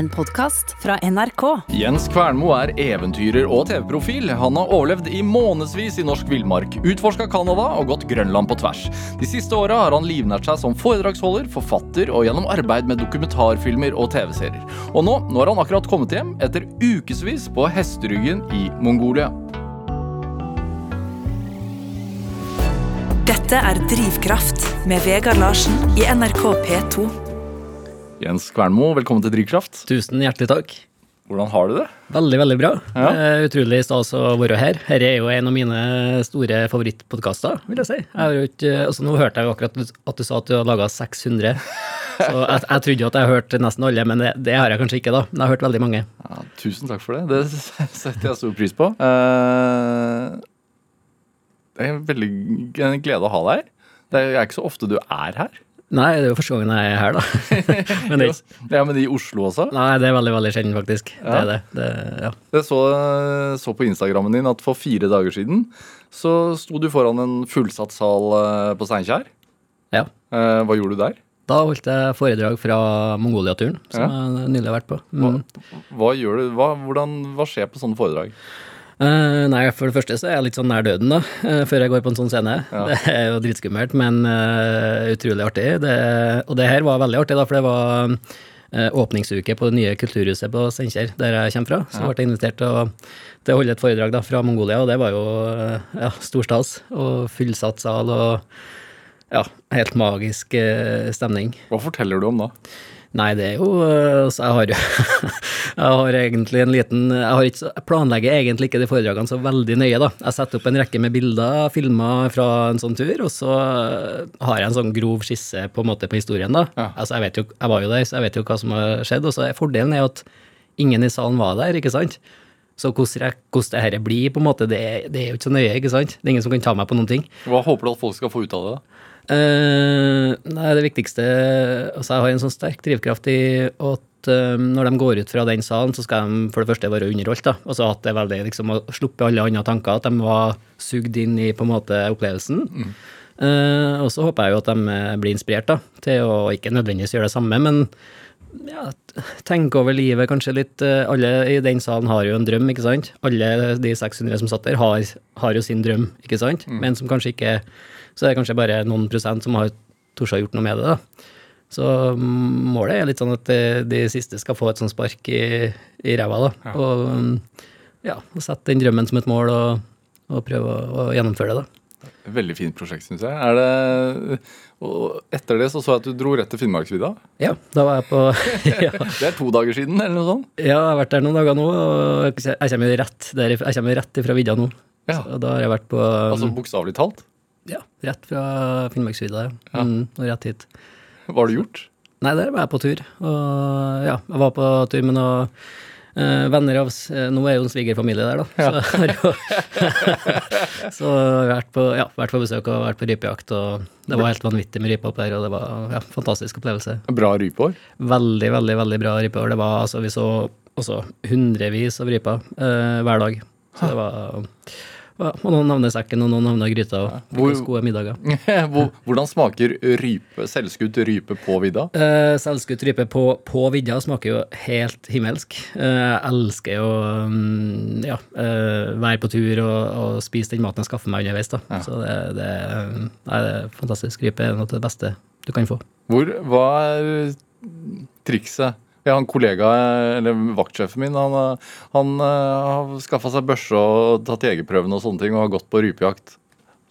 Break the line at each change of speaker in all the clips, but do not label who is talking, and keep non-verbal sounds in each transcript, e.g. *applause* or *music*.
en podkast fra NRK.
Jens Kvernmo er eventyrer og TV-profil. Han har overlevd i månedsvis i norsk villmark, utforska Canada og gått Grønland på tvers. De siste åra har han livnært seg som foredragsholder, forfatter og gjennom arbeid med dokumentarfilmer og TV-serier. Og nå, nå har han akkurat kommet hjem etter ukevis på hesteryggen i Mongolia.
Dette er Drivkraft med Vegard Larsen i NRK P2.
Jens Kvernmo, velkommen til Drivkraft.
Tusen hjertelig takk.
Hvordan har du det?
Veldig, veldig bra.
Ja.
Utrolig stas å være her. Dette er jo en av mine store favorittpodkaster, vil jeg si. Jeg har ikke, altså nå hørte jeg jo akkurat at du sa at du har laga 600. Så jeg, jeg trodde jo at jeg hørte nesten alle, men det, det har jeg kanskje ikke, da. Men jeg har hørt veldig mange.
Ja, tusen takk for det. Det setter jeg stor pris på. Eh, det er en veldig en glede å ha deg her. Det er ikke så ofte du er her.
Nei, det er jo første gangen jeg er her, da. *laughs* Men det,
Ja, men i Oslo også.
nei, det er veldig, veldig sjelden, faktisk. Det er det. det ja.
Jeg så, så på Instagrammen din at for fire dager siden så sto du foran en fullsatt sal eh, på Steinkjer.
ja.
Eh, Hva gjorde du der?
Da holdt jeg foredrag fra Mongolia-turen, som
Ja.
jeg nylig har vært på.
Hva,
Mm.
hva gjør du? Hva, hvordan, hva skjer på sånne foredrag?
Eh, nei, for det første så er jeg litt sånn nær døden, da, uh, før jeg går på en sånn scene.
Ja. *laughs*
Det er jo dritskummelt, men uh, utrolig artig. Det, og det her var veldig artig, da, for det var åpningsuke på det nye kulturhuset på Steinkjer, der jeg kommer fra. Så ble jeg invitert til å, til å holde et foredrag da, fra Mongolia, og det var jo ja, stor stas. Og fullsatt sal og ja, helt magisk stemning.
Hva forteller du om da?
Nei, det er jo øh, Så jeg har jo *laughs* Jeg har egentlig en liten Jeg, har ikke, jeg planlegger egentlig ikke de foredragene så veldig nøye, da. Jeg setter opp en rekke med bilder, filmer fra en sånn tur, og så øh, har jeg en sånn grov skisse på en måte på historien, da.
Ja.
Altså, jeg vet jo Jeg var jo der, så jeg vet jo hva som har skjedd, og så er fordelen er at ingen i salen var der, ikke sant? Så hvordan, hvordan det her blir, på en måte, det, det er jo ikke så nøye, ikke sant? Det er ingen som kan ta meg på noen ting.
Hva håper du at folk skal få ut av det? da?
Eh, nei, det viktigste Altså, jeg har en sånn sterk drivkraft i at uh, når de går ut fra den salen, så skal de for det første være underholdt. da, Altså at det er veldig liksom å sluppe alle andre tanker, at de var sugd inn i på en måte opplevelsen. Eh, og så håper jeg jo at de blir inspirert da, til å ikke nødvendigvis gjøre det samme, men ja, tenke over livet kanskje litt. Alle i den salen har jo en drøm, ikke sant? Alle de 600 som satt der, har, har jo sin drøm, ikke sant? Men som kanskje ikke Så det er kanskje bare noen prosent som har tort å gjort noe med det, da. Så mm, målet er litt sånn at de, de siste skal få et sånt spark i, i ræva, da. Og mm, ja, og sette den drømmen som et mål, og, og prøve å, å gjennomføre det, da.
Veldig fint prosjekt, syns jeg. Er det, og etter det så så jeg at du dro rett til Finnmarksvidda.
Ja, da var jeg på *laughs* *laughs* ja.
Det er to dager siden, eller noe sånt?
Ja, jeg har vært der noen dager nå, og jeg kommer jo rett, der, jeg kommer rett ifra vidda nå.
Ja.
Så da har jeg vært på
Altså bokstavelig talt.
Ja, rett fra Finnmarksvidda, ja. Mm, og rett hit.
Hva har du gjort?
Nei, der var jeg på tur. Og ja, jeg var på tur med noen uh, venner av eh, Nå er jo en svigerfamilie der, da. Så jeg har *laughs* Så jeg vært på, ja, vært på besøk og vært på rypejakt, og det var helt vanvittig med rype opp der, og det var ja, fantastisk opplevelse.
Bra rypeår.
Veldig, veldig veldig bra rypeår. Det var altså, vi så også hundrevis av ryper uh, hver dag. Så det var ja, og noen navner sekken, og noen navner i gryta, og
Hvor-
gode middager. *laughs*
Hvordan smaker rype, selvskutt rype på vidda?
Eh, Selvskutt rype på, på vidda smaker jo helt himmelsk. Eh, elsker jo mm, ja, eh, være på tur og, og spise den maten jeg skaffer meg underveis. da. Så det, det, nei, det er fantastisk. Rype er noe av det beste du kan få.
Hvor, hva er trikset? Jeg har en kollega, eller vaktsjefen min, han, han eh, har skaffa seg børse og tatt jegerprøven og sånne ting, og har gått på rypejakt.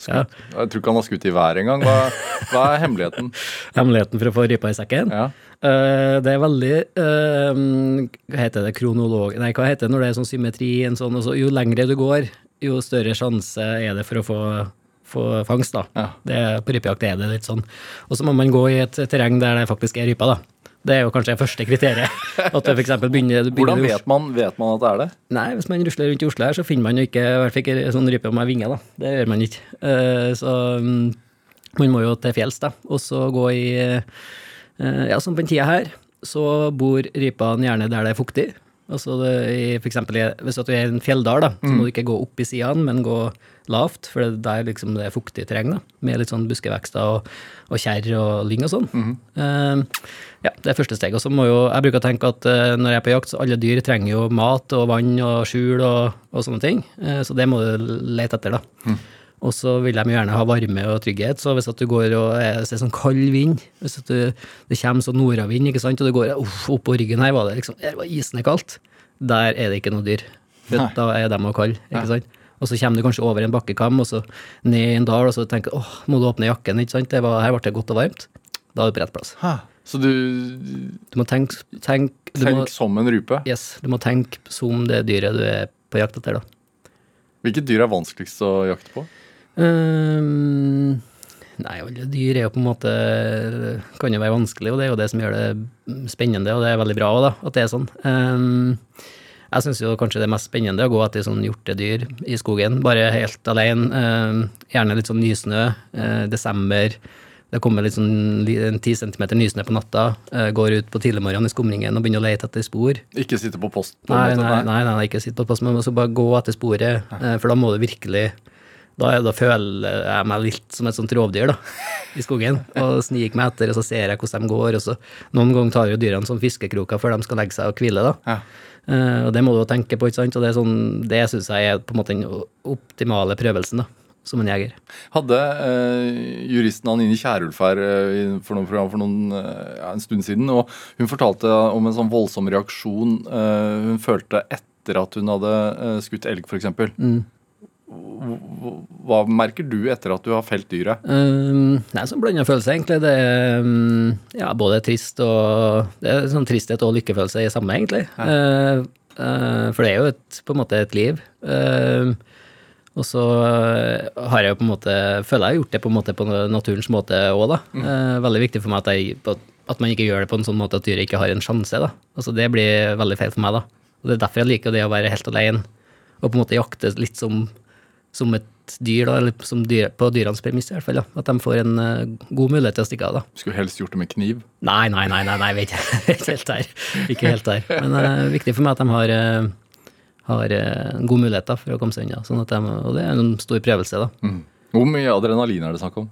Ja.
Jeg tror ikke han har skutt i været engang. Hva, hva er hemmeligheten? *laughs*
Hemmeligheten for å få rypa i sekken?
Ja.
Uh, det er veldig uh, Hva heter det? Kronolog... Nei, hva heter det når det er sånn symmetri? En sånn, så, jo lengre du går, jo større sjanse er det for å få, få fangst. da.
Ja.
Det, på rypejakt er det litt sånn. Og så må man gå i et terreng der det faktisk er ryper. da. Det er jo kanskje det første kriteriet. *laughs* At det for begynner, begynner
Hvordan vet man, vet man at det er det?
Nei, hvis man rusler rundt i Oslo her, så finner man jo ikke i hvert fall ikke sånn rype med vinger, da. Det gjør man ikke. Eh, så mm, man må jo til fjells, da. Og så gå i eh, Ja, som på den tida her, så bor rypene gjerne der det er fuktig. Altså det, for eksempel hvis du er i en fjelldal, da, så må du ikke gå opp i sidene, men gå lavt, for det der liksom det er fuktig terreng, da, med litt sånn buskevekster og, og kjerr og lyng og sånn. Eh, ja, det er første steg. Og så må jo, jeg bruker å tenke at uh, når jeg er på jakt, så alle dyr trenger jo mat og vann og skjul og, og sånne ting, uh, så det må du lete etter, da. Og så vil de gjerne ha varme og trygghet, så hvis at du går og er, hvis det er sånn kald vind, hvis at du, det kommer sånn nordavind, ikke sant, og du går uff, oppå ryggen her, var det liksom, her var isende kaldt, der er det ikke noe dyr. Da er de og kalde, ikke sant. Og så kommer du kanskje over en bakkekam, og så ned i en dal, og så tenker du åh, må du åpne jakken, ikke sant, det var, her ble det godt og varmt. Da er du på rett plass.
Ha. Så du
Du må tenke, tenk, du må,
som en rype.
yes, du må tenke som det dyret du er på jakt etter, da.
Hvilket dyr er vanskeligst å jakte på?
Um, nei, alle dyr er jo på en måte kan jo være vanskelig, og det er jo det som gjør det spennende, og det er veldig bra òg, da, at det er sånn. Ehm, jeg syns jo kanskje det er mest spennende å gå etter sånn hjortedyr i skogen, bare helt alene. Ehm, gjerne litt sånn nysnø, eh, desember. Det kommer litt sånn ti centimeter nysnø på natta, eh, går ut på tidligmorgenen i skumringen og begynner å lete etter spor.
Ikke sitte på post? på
Nei, nei, nei, nei, ikke sitte på post, men så bare gå etter sporet, eh, for da må du virkelig da, da føler jeg meg litt som et sånt rovdyr da, i skogen, og sniker meg etter, og så ser jeg hvordan de går, og så noen ganger tar jo dyrene sånn fiskekroker før de skal legge seg og hvile da.
Ja.
Eh, og det må du jo tenke på, ikke sant, og det, sånn, det synes jeg er på en måte den optimale prøvelsen da, som en jeger.
Hadde eh, juristen Anine Kierulf her eh, for, noen, program for noen, eh, ja, en stund siden, og hun fortalte om en sånn voldsom reaksjon eh, hun følte etter at hun hadde skutt elg, f.eks.
Mm.
Hva merker du etter at du har felt dyret?
Um, er sånn blanda følelse, egentlig. Det er um, ja, både trist og Det er sånn tristhet og lykkefølelse i samme, egentlig. Uh, uh, for det er jo et, på en måte et liv. Uh, og så uh, har jeg jo på en måte føler jeg har gjort det på en måte på naturens måte òg, da. Uh, veldig viktig for meg at, jeg, at man ikke gjør det på en sånn måte at dyret ikke har en sjanse, da. Altså det blir veldig feil for meg, da. Og det er derfor jeg liker det å være helt alene, og på en måte jakte litt som som et dyr, da, eller som dyr, på dyrenes premiss i hvert fall. Da. At de får en uh, god mulighet til å stikke av. da.
Skulle helst gjort det med kniv.
Nei, nei, nei, nei, nei vet *laughs* ikke helt der. Ikke helt der. Men det er viktig for meg at de har, uh, har uh, gode god mulighet for å komme seg unna. Sånn de, og det er en stor prøvelse. da.
Mm. Hvor mye adrenalin er det snakk om?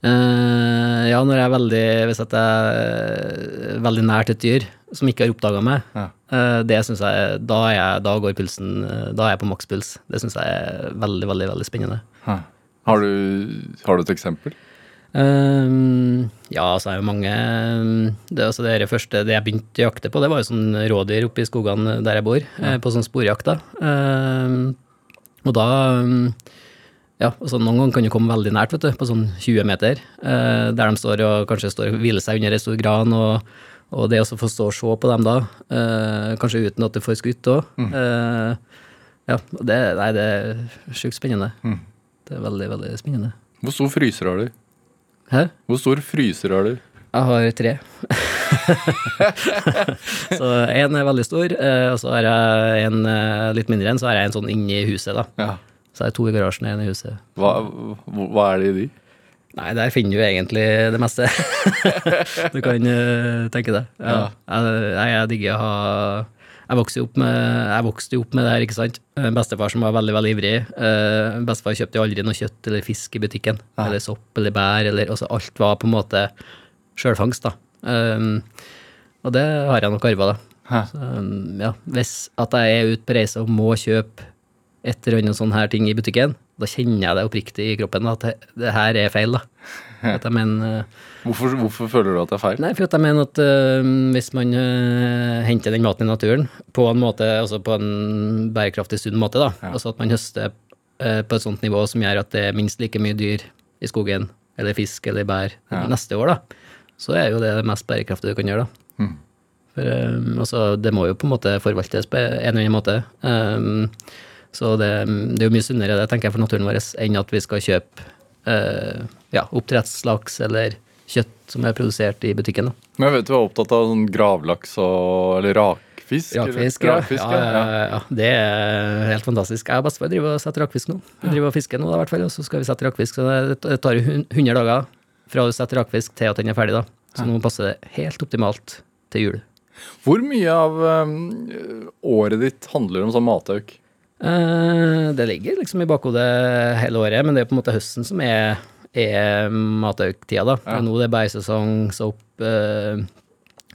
Ja, når jeg er veldig Hvis jeg er veldig nært et dyr som ikke har oppdaga meg,
Ja.
Eh, det syns jeg da, jeg da går pulsen eh, Da er jeg på makspuls. Det syns jeg er veldig, veldig, veldig spennende.
Hæ. Har du, har du et eksempel?
Um, ja, så er jo mange ehm, det, altså det, første det jeg begynte å jakte på, det var jo sånn rådyr oppe i skogene der jeg bor, ja. på sånn sporjakt. da. Um, og da Ja, altså noen ganger kan du komme veldig nært, vet du, på sånn 20 meter, eh, der de står og kanskje står og hviler seg under ei stor gran. og og det å få stå og se på dem da, eh, kanskje uten at du får skutt òg Ja, det, nei, det er sjukt spennende.
Mm.
Det er veldig, veldig spennende.
Hvor stor fryser har du?
Hæ?
Hvor stor fryser har du?
Jeg har tre. *laughs* så én er veldig stor, eh, og så har jeg en eh, litt mindre en, så har jeg en sånn inni huset, da.
Ja.
Så har jeg to i garasjen og en i huset.
Hva, hva er det i de?
Nei, der finner du egentlig det meste. *laughs* du kan eh, tenke det. Ja. Jeg, jeg, jeg digger å ha jeg vokste, opp med, jeg vokste opp med det her, ikke sant. Bestefar som var veldig veldig ivrig. Eh, bestefar kjøpte aldri noe kjøtt eller fisk i butikken. Eller sopp eller bær. Eller, også, alt var på en måte sjølfangst, da. Um, og det har jeg nok arva, da. Så, um, ja, hvis at jeg er ute på reise og må kjøpe et eller annet sånn her ting i butikken, da kjenner jeg det oppriktig i kroppen at det, det her er feil, da. At jeg mener, eh,
Hvorfor, hvorfor føler du at det er feil?
nei, for at jeg mener at uh, hvis man uh, henter den maten i naturen på en måte, altså på en bærekraftig, sunn måte, da, altså at man høster uh, på et sånt nivå som gjør at det er minst like mye dyr i skogen, eller fisk eller bær neste år, da, så er jo det det mest bærekraftige du kan gjøre, da.
Mm.
For um, altså, det må jo på en måte forvaltes på en eller annen måte. Um, så det, det er jo mye sunnere, det tenker jeg, for naturen vår, enn at vi skal kjøpe eh, ja, oppdrettslaks eller kjøtt som er produsert i butikken. Da.
Men jeg vet du er opptatt av sånn gravlaks og Eller rakfisk?
Rakfisk, ja.
Rakfisk,
ja, ja, ja. Det er helt fantastisk. Jeg og bestefar driver og setter rakfisk nå. Vi driver og fisker nå, da, i hvert fall, og så skal vi sette rakfisk. Så det tar jo hun- 100 dager fra du setter rakfisk til at den er ferdig, da. Så nå passer det helt optimalt til jul.
Hvor mye av um, året ditt handler om sånn matauk?
Eh, det ligger liksom i bakhodet hele året, men det er på en måte høsten som er, er matauktida, da.
Ja.
nå det er beisesong, sopp opp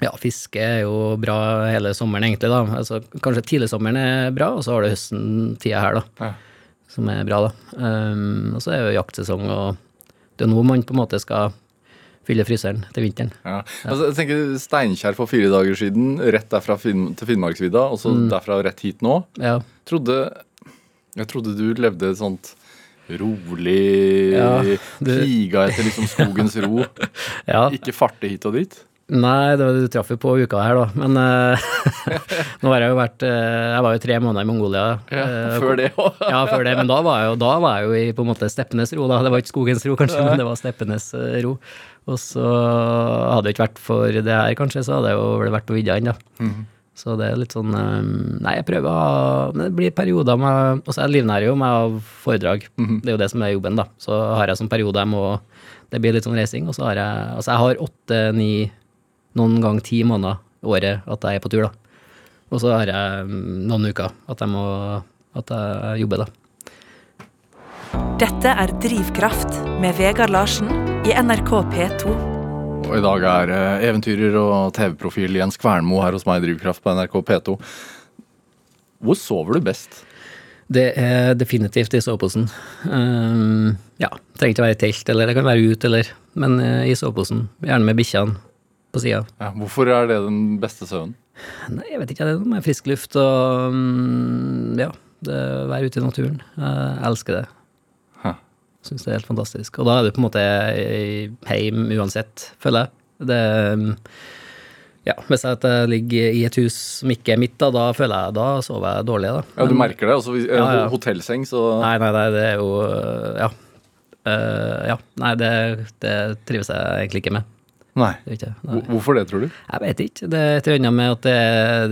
Ja, fiske er jo bra hele sommeren, egentlig, da. Altså, kanskje tidligsommeren er bra, og så har du høsten-tida her, da.
Ja.
Som er bra, da. Um, og så er jo jaktsesong, og det er nå man på en måte skal fylle fryseren til vinteren.
Ja. Altså, jeg tenker Steinkjer for fire dager siden, rett derfra fin til Finnmarksvidda, og så derfra rett hit nå.
Ja.
Trodde, jeg trodde du levde et sånt rolig
Ja, du-
Higa etter liksom skogens *laughs* ro.
ja.
Ikke farte hit og dit.
Nei, det, var- du traff jo på uka her, da. Men uh, *laughs* nå har jeg jo vært uh, Jeg var jo tre måneder i Mongolia. eh, *laughs*
Før det òg.
Ja, før det, men da var jeg jo, da var jeg jo i på en måte steppenes ro, da. Det var ikke skogens ro, kanskje, men det var steppenes ro. Og så hadde det ikke vært for det her, kanskje, så hadde jeg jo vel vært på vidda ennå. Så det er litt sånn um, Nei, jeg prøver å Men det blir perioder med Og så jeg livnærer jo meg av foredrag. Det er jo det som er jobben, da. Så har jeg sånn periode jeg må Det blir litt sånn racing, og så har jeg Altså, jeg har åtte, ni, noen gang ti måneder året at jeg er på tur, da. Og så har jeg mm, noen uker at jeg må At jeg jobber, da.
Dette er Drivkraft med Vegard Larsen i NRK P2.
Og i dag er eh, eventyrer og TV-profil Jens Kvernmo her hos meg i Drivkraft på NRK P2. Hvor sover du best?
Det er definitivt i soveposen. Um, ja, trenger ikke å være i telt, eller det kan være ute, eller Men eh, i soveposen. Gjerne med bikkjene på sida.
Ja, hvorfor er det den beste søvnen?
Nei, jeg vet ikke, det er noe med frisk luft og mm, ja, det være ute i naturen. Jeg elsker det.
Hæ.
Syns det er helt fantastisk. Og da er du på en måte hjem uansett, føler jeg. Det mm, ja, Hvis jeg at jeg ligger i et hus som ikke er mitt, da, da føler jeg da sover jeg dårlig. da.
Ja, Du merker det? Altså,
Ja, ja.
Hotellseng, så
Nei, nei, nei, det er jo Ja. Uh, ja. Nei, det, det trives jeg egentlig ikke med.
Nei.
Det ikke, nei.
Hvorfor det, tror du?
Jeg vet ikke. Det er et eller annet med at det,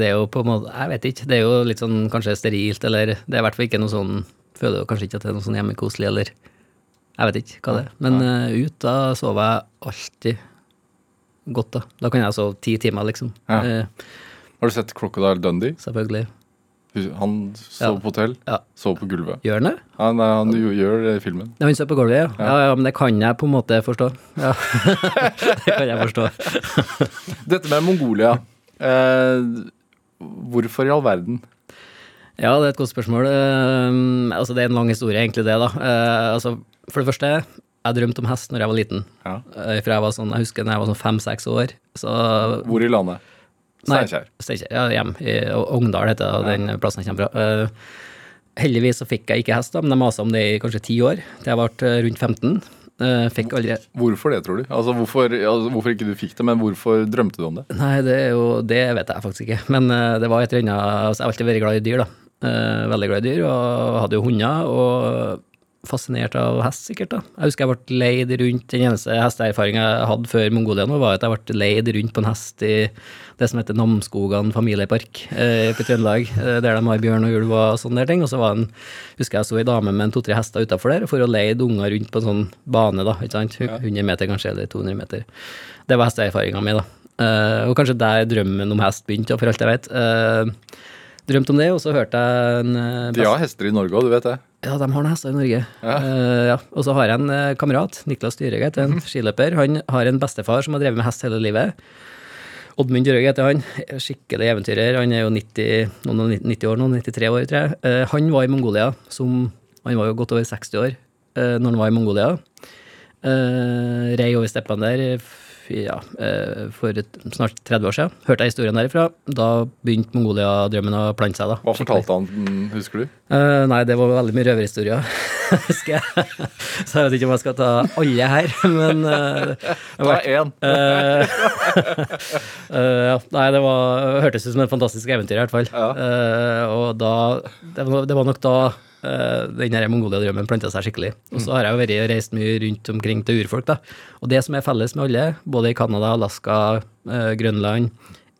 det er jo på en måte Jeg vet ikke. Det er jo litt sånn kanskje sterilt, eller Det er i hvert fall ikke noe sånn Føler jo kanskje ikke at det er noe sånn hjemmekoselig, eller Jeg vet ikke hva det er. Men uh, ut, da sover jeg alltid godt, da. Da kan jeg sove ti timer, liksom.
Ja.
Uh,
Har du sett Crocodile Dundee?
selvfølgelig.
Han sov
Ja.
på hotell,
Ja.
sov på gulvet.
Gjør han det?
Ja, nei, han jo- gjør det i filmen.
Ja, Han sover på gulvet, ja. ja. Ja, men det kan jeg på en måte forstå. Ja. *laughs* det kan jeg forstå.
Dette med Mongolia. Eh, hvorfor i all verden?
Ja, det er et godt spørsmål. Eh, altså, det er en lang historie, egentlig, det, da. Eh, altså, for det første, jeg drømte om hest når jeg var liten.
Ja.
Eh, fra jeg var sånn, jeg husker da jeg var sånn fem-seks år. Så
Hvor i landet? Steinkjer.
Ja, hjem. I Ogndal heter det, den plassen jeg kommer fra. Eh, heldigvis så fikk jeg ikke hest, da, men jeg masa om det i kanskje ti år, til jeg ble eh, rundt 15. Eh, fikk aldri
Hvorfor det, tror du? Altså, hvorfor, altså, hvorfor ikke du fikk det, men hvorfor drømte du om det?
Nei, det er jo Det vet jeg faktisk ikke. Men det var et eller annet altså, Jeg har alltid vært glad i dyr, da. Veldig glad i dyr, og hadde jo hunder. Og fascinert av hest, sikkert. da. Jeg husker jeg ble leid rundt Den eneste hesteerfaringa jeg hadde før Mongolia nå, var at jeg ble leid rundt på en hest i det som heter Namsskogan familiepark eh, på Trøndelag, eh, der de har bjørn og ulv og sånne der ting. Og så var en, husker jeg så ei dame med en to-tre hester utafor der for å leie unger rundt på en sånn bane, da. ikke sant? 100 meter kanskje, eller 200 meter. Det var hesteerfaringa mi, da. Eh, og kanskje der drømmen om hest begynte, for alt jeg vet. Uh, drømte om det, og så hørte jeg en eh,
De har hester i Norge òg, du vet det?
ja, de har noen hester i Norge.
Ja.
Uh, ja. Og så har jeg en eh, kamerat, Niklas Dyrhaug heter han, skiløper. Han har en bestefar som har drevet med hest hele livet. Oddmund Dyrhaug heter han. Skikkelig eventyrer. Han er jo 90, noen 90 år nå, 93 år, tror jeg. Uh, han var i Mongolia som Han var jo godt over 60 år uh, når han var i Mongolia. Uh, rei over steppene der ja, eh, for et, snart 30 år siden. Hørte jeg historien derifra. Da begynte Mongolia-drømmen å plante seg. da.
Hva fortalte han, husker du?
Uh, nei, det var veldig mye røverhistorier, *laughs* husker jeg. Så jeg vet ikke om jeg skal ta alle her, men uh,
Det var uh, *laughs*
ja, Nei, det var, hørtes ut som et fantastisk eventyr, i hvert fall.
Ja.
Og da det var, det var nok da den her Mongolia-drømmen planta seg skikkelig. Og så har jeg jo vært og reist mye rundt omkring til urfolk, da. Og det som er felles med alle, både i Canada, Alaska, eh, Grønland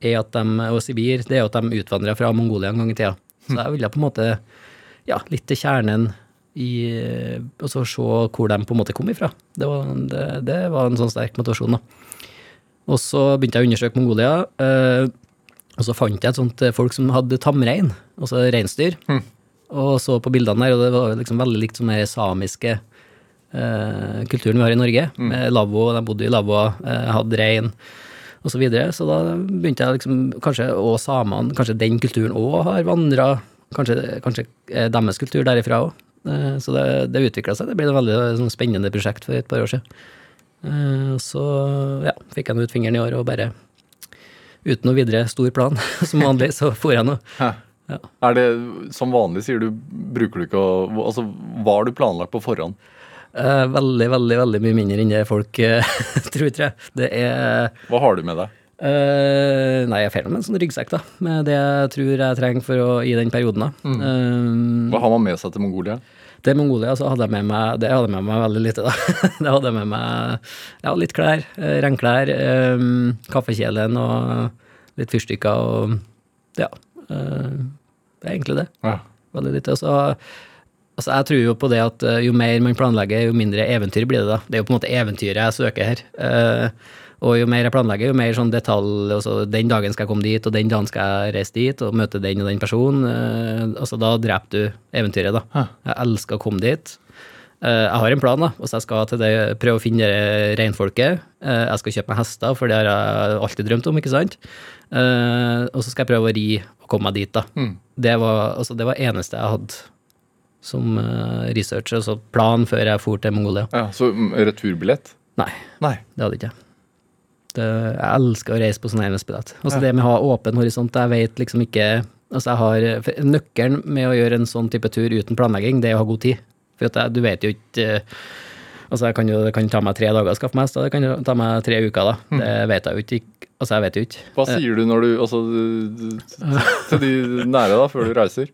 de, og Sibir, det er at de utvandra fra Mongolia en gang i tida. Så jeg ville på en måte ja, litt til kjernen i Og så se hvor de på en måte kom ifra. Det var, det, det var en sånn sterk motivasjon, da. Og så begynte jeg å undersøke Mongolia. eh, Og så fant jeg et sånt eh, folk som hadde tamrein, altså reinsdyr, og så på bildene der, og det var liksom veldig likt som den samiske eh, kulturen vi har i Norge, med lavvo, de bodde i lavvoa, eh, hadde rein, og så videre. Så da begynte jeg liksom, kanskje, og samene, kanskje den kulturen òg har vandra, kanskje, kanskje eh, deres kultur derifra òg. Eh, så det, det utvikla seg. Det ble et veldig sånn, spennende prosjekt for et par år siden. Eh, så ja, fikk jeg nå ut fingeren i år og bare uten noe videre stor plan, *laughs* som vanlig, så for jeg nå. Ja.
Er det som vanlig, sier du, bruker du ikke å Altså, hva har du planlagt på forhånd?
Eh, veldig, veldig veldig mye mindre enn det folk eh, *laughs* tror, tror jeg. Det er
Hva har du med deg?
eh, Nei, jeg får med en sånn ryggsekk, da. Med det jeg tror jeg trenger for å, i den perioden, da. Eh,
Hva har man med seg til Mongolia?
Til Mongolia så hadde jeg med meg Det hadde jeg med meg veldig lite, da. *laughs* Det hadde jeg med meg ja, litt klær, eh, regnklær, eh, kaffekjelen og litt fyrstikker og ja. Eh, det er egentlig det.
Ja.
Veldig lite. Altså, Altså, jeg tror jo på det at eh, jo mer man planlegger, jo mindre eventyr blir det, da. Det er jo på en måte eventyret jeg søker her. Eh, og jo mer jeg planlegger, jo mer sånn detalj altså Den dagen skal jeg komme dit, og den dagen skal jeg reise dit og møte den og den personen. Altså, da dreper du eventyret, da. Jeg elsker å komme dit. Eh, jeg har en plan, da. Altså, jeg skal til det, prøve å finne reinfolket. Eh, jeg skal kjøpe meg hester, for det har jeg alltid drømt om, ikke sant? Eh, og så skal jeg prøve å ri og komme meg dit, da. Det var altså, det var eneste jeg hadde som researcher, research, altså plan før jeg for til Mongolia.
Ja, Så mm, returbillett?
Nei,
Nei.
det hadde ikke jeg. Det, jeg elsker å reise på sånn enhetsbillett. Altså det med å ha åpen horisont, jeg vet liksom ikke Altså jeg har Nøkkelen med å gjøre en sånn type tur uten planlegging, det er å ha god tid. For at jeg, du vet jo ikke eh, Altså jeg kan jo, det kan ta meg tre dager å skaffe meg hest, og det kan jo ta meg tre uker, da. Det vet jeg jo ikke. Altså jeg vet jo ikke.
Hva sier du når du Altså du- du- til de nære, da, før du reiser?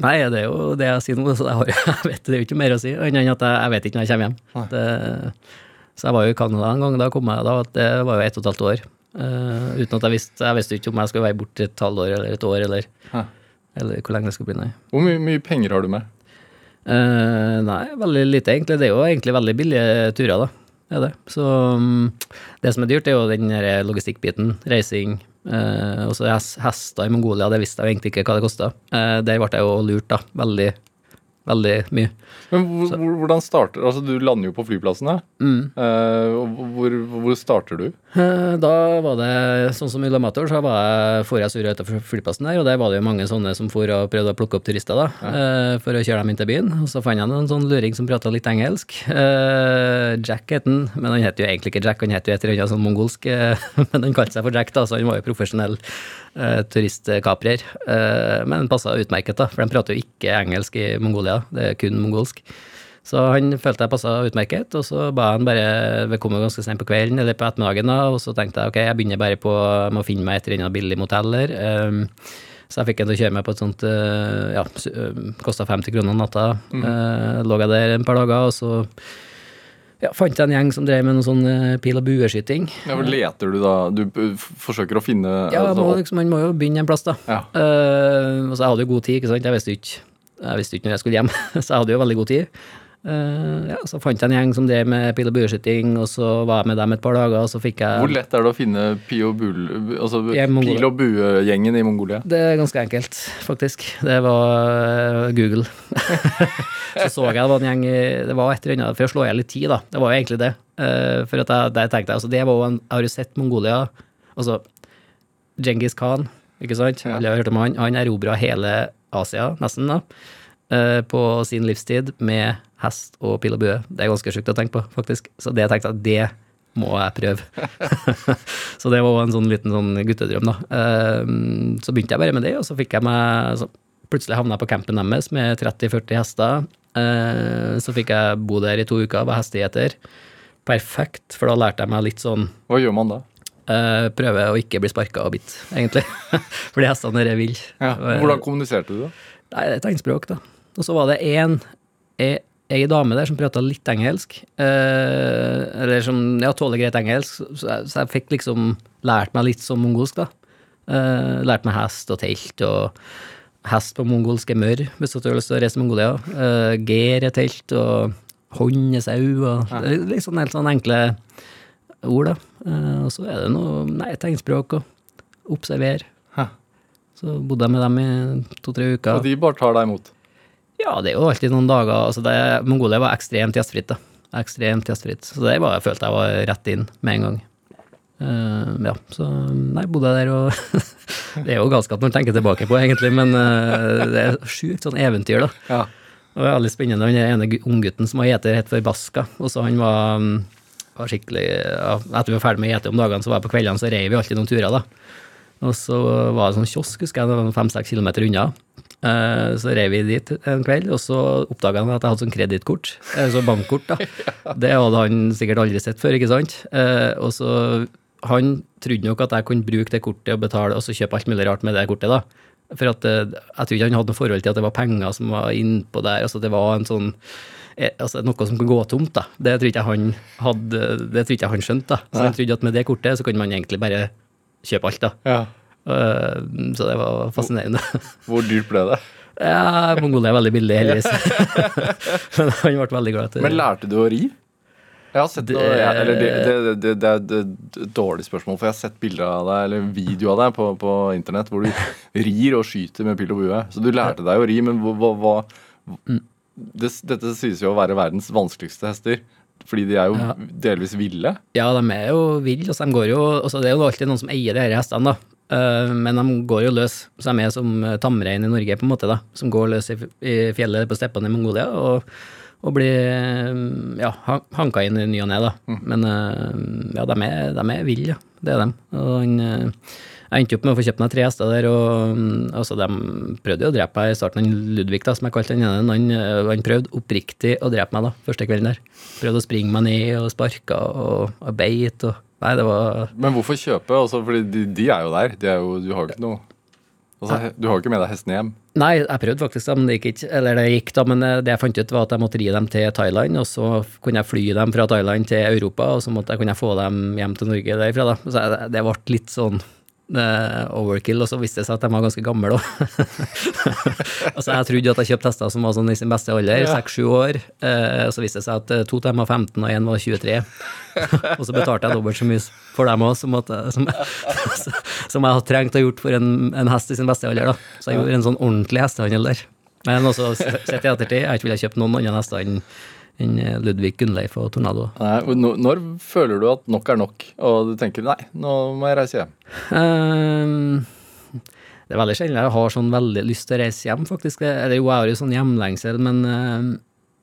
Nei, det er jo det jeg sier nå, så jeg, har, *laughs* jeg vet det er jo ikke mer å si annet enn at jeg, jeg vet ikke når jeg kommer hjem. Det, så jeg var jo i Canada en gang, da kom jeg da, det var jo ett og et halvt år. Uh, uten at jeg visste Jeg visste ikke om jeg skulle være borte et halvår eller et år, eller, eller hvor lenge det skulle bli, nei.
Hvor mye, mye penger har du med?
Eh, nei, veldig lite, egentlig. Det er jo egentlig veldig billige turer, da. Er det. Så um, det som er dyrt, er jo den logistikkbiten. Reising. Uh, og så hester i Mongolia, det visste jeg egentlig ikke hva det kosta. der ble jeg jo lurt, da. Veldig, veldig mye.
Men hvor, hvor, hvordan starter Altså, du lander jo på flyplassene.
Mm.
Eh, hvor, hvor starter du?
Eh, Da var det, sånn som i Lamator, så var jeg, for jeg surra utenfor flyplassen der, og der var det jo mange sånne som for og prøvde å plukke opp turister, da, eh, for å kjøre dem inn til byen. Og så fant jeg en sånn luring som prata litt engelsk. Jack het han, men han het jo egentlig ikke Jack, han het jo et eller annet sånn mongolsk, *laughs* men han kalte seg for Jack, da, så han var jo profesjonell turistkaprer. Men han passa utmerket, da, for de prater jo ikke engelsk i Mongolia, det er kun mongolsk. Så han følte jeg passa utmerket, og så ba han bare jo ganske sent på kvelden eller på ettermiddagen, da, og så tenkte jeg ok, jeg begynner bare på med å finne meg et eller annet billig motell her. Um, så jeg fikk han til å kjøre meg på et sånt uh, Ja, um, kosta 50 kroner natta. Uh, lå jeg der en par dager, og så ja, fant jeg en gjeng som drev med noe sånn pil- og bueskyting.
Ja, hvor leter du da? Du forsøker å finne
Ja,
altså,
må, liksom, man må jo begynne en plass, da.
Ja.
Uh, og så jeg hadde jo god tid, ikke sant. Jeg visste jo ikke, jeg visste ikke når jeg skulle hjem, *laughs* så jeg hadde jo veldig god tid. Uh, ja, så fant jeg en gjeng som drev med pil- og bueskyting, og så var jeg med dem et par dager, og så fikk jeg
Hvor lett er det å finne og bul, altså, pil og bue-gjengen i Mongolia?
Det er ganske enkelt, faktisk. Det var eh, Google. *laughs* så så jeg det var en gjeng Det var et eller annet For å slå i hjel litt tid, da. Det var jo egentlig det. Uh, for at jeg, det tenkte jeg, altså, det var jo en, Jeg har jo sett Mongolia Altså, Djengis Khan, ikke sant?
Ja.
Alle har hørt om han. Han erobra hele Asia, nesten, da. eh, På sin livstid med hest og pil og bue. Det er ganske sjukt å tenke på, faktisk. Så det tenkte jeg det må jeg prøve. *laughs* så det var en sånn liten sånn guttedrøm, da. Eh, Så begynte jeg bare med det, og så fikk jeg meg så Plutselig havna jeg på campen deres med 30-40 hester. Eh, Så fikk jeg bo der i to uker, var hestegjeter. Perfekt, for da lærte jeg meg litt sånn
Hva gjør man da?
Eh, Prøve å ikke bli sparka og bitt, egentlig. *laughs* Fordi hestene der er ville.
Ja.
Eh,
Hvordan kommuniserte du da?
Nei, det er tegnspråk, da. Og så var det én ei dame der som prata litt engelsk. Eh, eller som ja, tåler greit engelsk. Så jeg, så jeg fikk liksom lært meg litt som mongolsk, da. Eh, lært meg hest og telt og Hest på mongolsk er mørr, hvis du har lyst til å reise til Mongolia. Uh, ger er telt, og hånd er sau, og er litt sånn helt sånn enkle ord, da. Eh, og så er det noe Nei, tegnspråk og observer.
Hæ.
Så bodde jeg med dem i to-tre uker.
Og de bare tar deg imot.
Ja, det er jo alltid noen dager altså det, Mongolia var ekstremt gjestfritt. da. Ekstremt gjestfritt. Så det var, jeg følte jeg var rett inn med en gang. Uh, ja, så nei, bodde jeg der og *laughs* Det er jo galskap når man tenker tilbake på, egentlig, men uh, det er sjukt sånn eventyr, da.
Ja.
Og var veldig spennende. Han ene gu- unggutten som var gjeter, het for Baska. Og så han var, mm, var skikkelig ja, Etter vi var ferdig med å gjete om dagene, så var jeg på kveldene, så rei vi alltid noen turer, da. Og så var det sånn kiosk, husker jeg, var fem-seks kilometer unna. Eh, Så rei vi dit en kveld, og så oppdaga han at jeg hadde sånn kredittkort. eh, Så bankkort, da. *laughs* Det hadde han sikkert aldri sett før, ikke sant. Eh, Og så Han trodde nok at jeg kunne bruke det kortet og betale, og så kjøpe alt mulig rart med det kortet, da. For at jeg tror ikke han hadde noe forhold til at det var penger som var innpå der. altså Det var en sånn altså noe som kan gå tomt, da. Det tror ikke han hadde, det tror ikke han skjønte. da. Så han trodde at med det kortet så kunne man egentlig bare kjøpe alt, da.
ja.
Uh, Så det var fascinerende.
Hvor dyrt ble det? *laughs*
Ja, Mongolia er veldig billig, heldigvis. *laughs* Men han ble veldig glad til
Men lærte du å ri? Jeg har sett
Det-
noe, jeg, eller det, det, det, det er et dårlig spørsmål, for jeg har sett bilder av deg, eller video av deg på, på internett hvor du *laughs* rir og skyter med pil og bue. Så du lærte deg å ri, men hva, hva, hva
Mm.
Det, Dette sies jo å være verdens vanskeligste hester. Fordi de er jo
Ja.
delvis ville.
Ja, de er jo ville. Altså, de går jo, altså, det er jo alltid noen som eier her hestene, da. Uh, men de går jo løs. Så de er som eh, tamrein i Norge, på en måte, da. Som går løs i, i fjellet på steppene i Mongolia og, og blir eh, ja, hanka inn i ny og ne, da. Men uh, ja, de er, de er ville, ja. Det er de. Og han eh, jeg endte opp med å få kjøpt meg tre hester der, og mm, altså, de prøvde jo å drepe meg i starten. Ludvig, da, som jeg kalte den ene, han, eh, han prøvde oppriktig å drepe meg da, første kvelden der. Prøvde å springe meg ned og sparka og, og beit og Nei, det var
Men hvorfor kjøpe? Altså, fordi de, de er jo der. De er jo, du har jo ikke noe altså, Du har jo ikke med deg hestene hjem.
Nei, jeg prøvde faktisk, men det gikk ikke. Eller det gikk, da, men eh, det jeg fant ut, var at jeg måtte ri dem til Thailand, og så kunne jeg fly dem fra Thailand til Europa, og så måtte jeg, kunne jeg få dem hjem til Norge derfra, da. Så det ble litt sånn overkill, og så viste det seg at de var ganske gamle òg. *laughs* altså, jeg trodde at jeg kjøpte hester som var sånn i sin beste alder, seks-sju år, eh, og så viste det seg at eh, to av dem var 15, og én var 23. *laughs* og så betalte jeg dobbelt så mye for dem òg, som, *laughs* som, som jeg hadde trengt å gjort for en, en hest i sin beste alder. da. Så jeg gjorde en sånn ordentlig hestehandel der. Men også sett i ettertid, jeg ville ikke kjøpt kjøpe noen andre hester enn enn Ludvig Gunnleif og Tornado.
Nei, når, føler du at nok er nok, og du tenker nei, nå må jeg reise hjem?
Um, det er veldig sjelden jeg har sånn veldig lyst til å reise hjem, faktisk. Eller jo, jeg har jo sånn hjemlengsel, men ehm,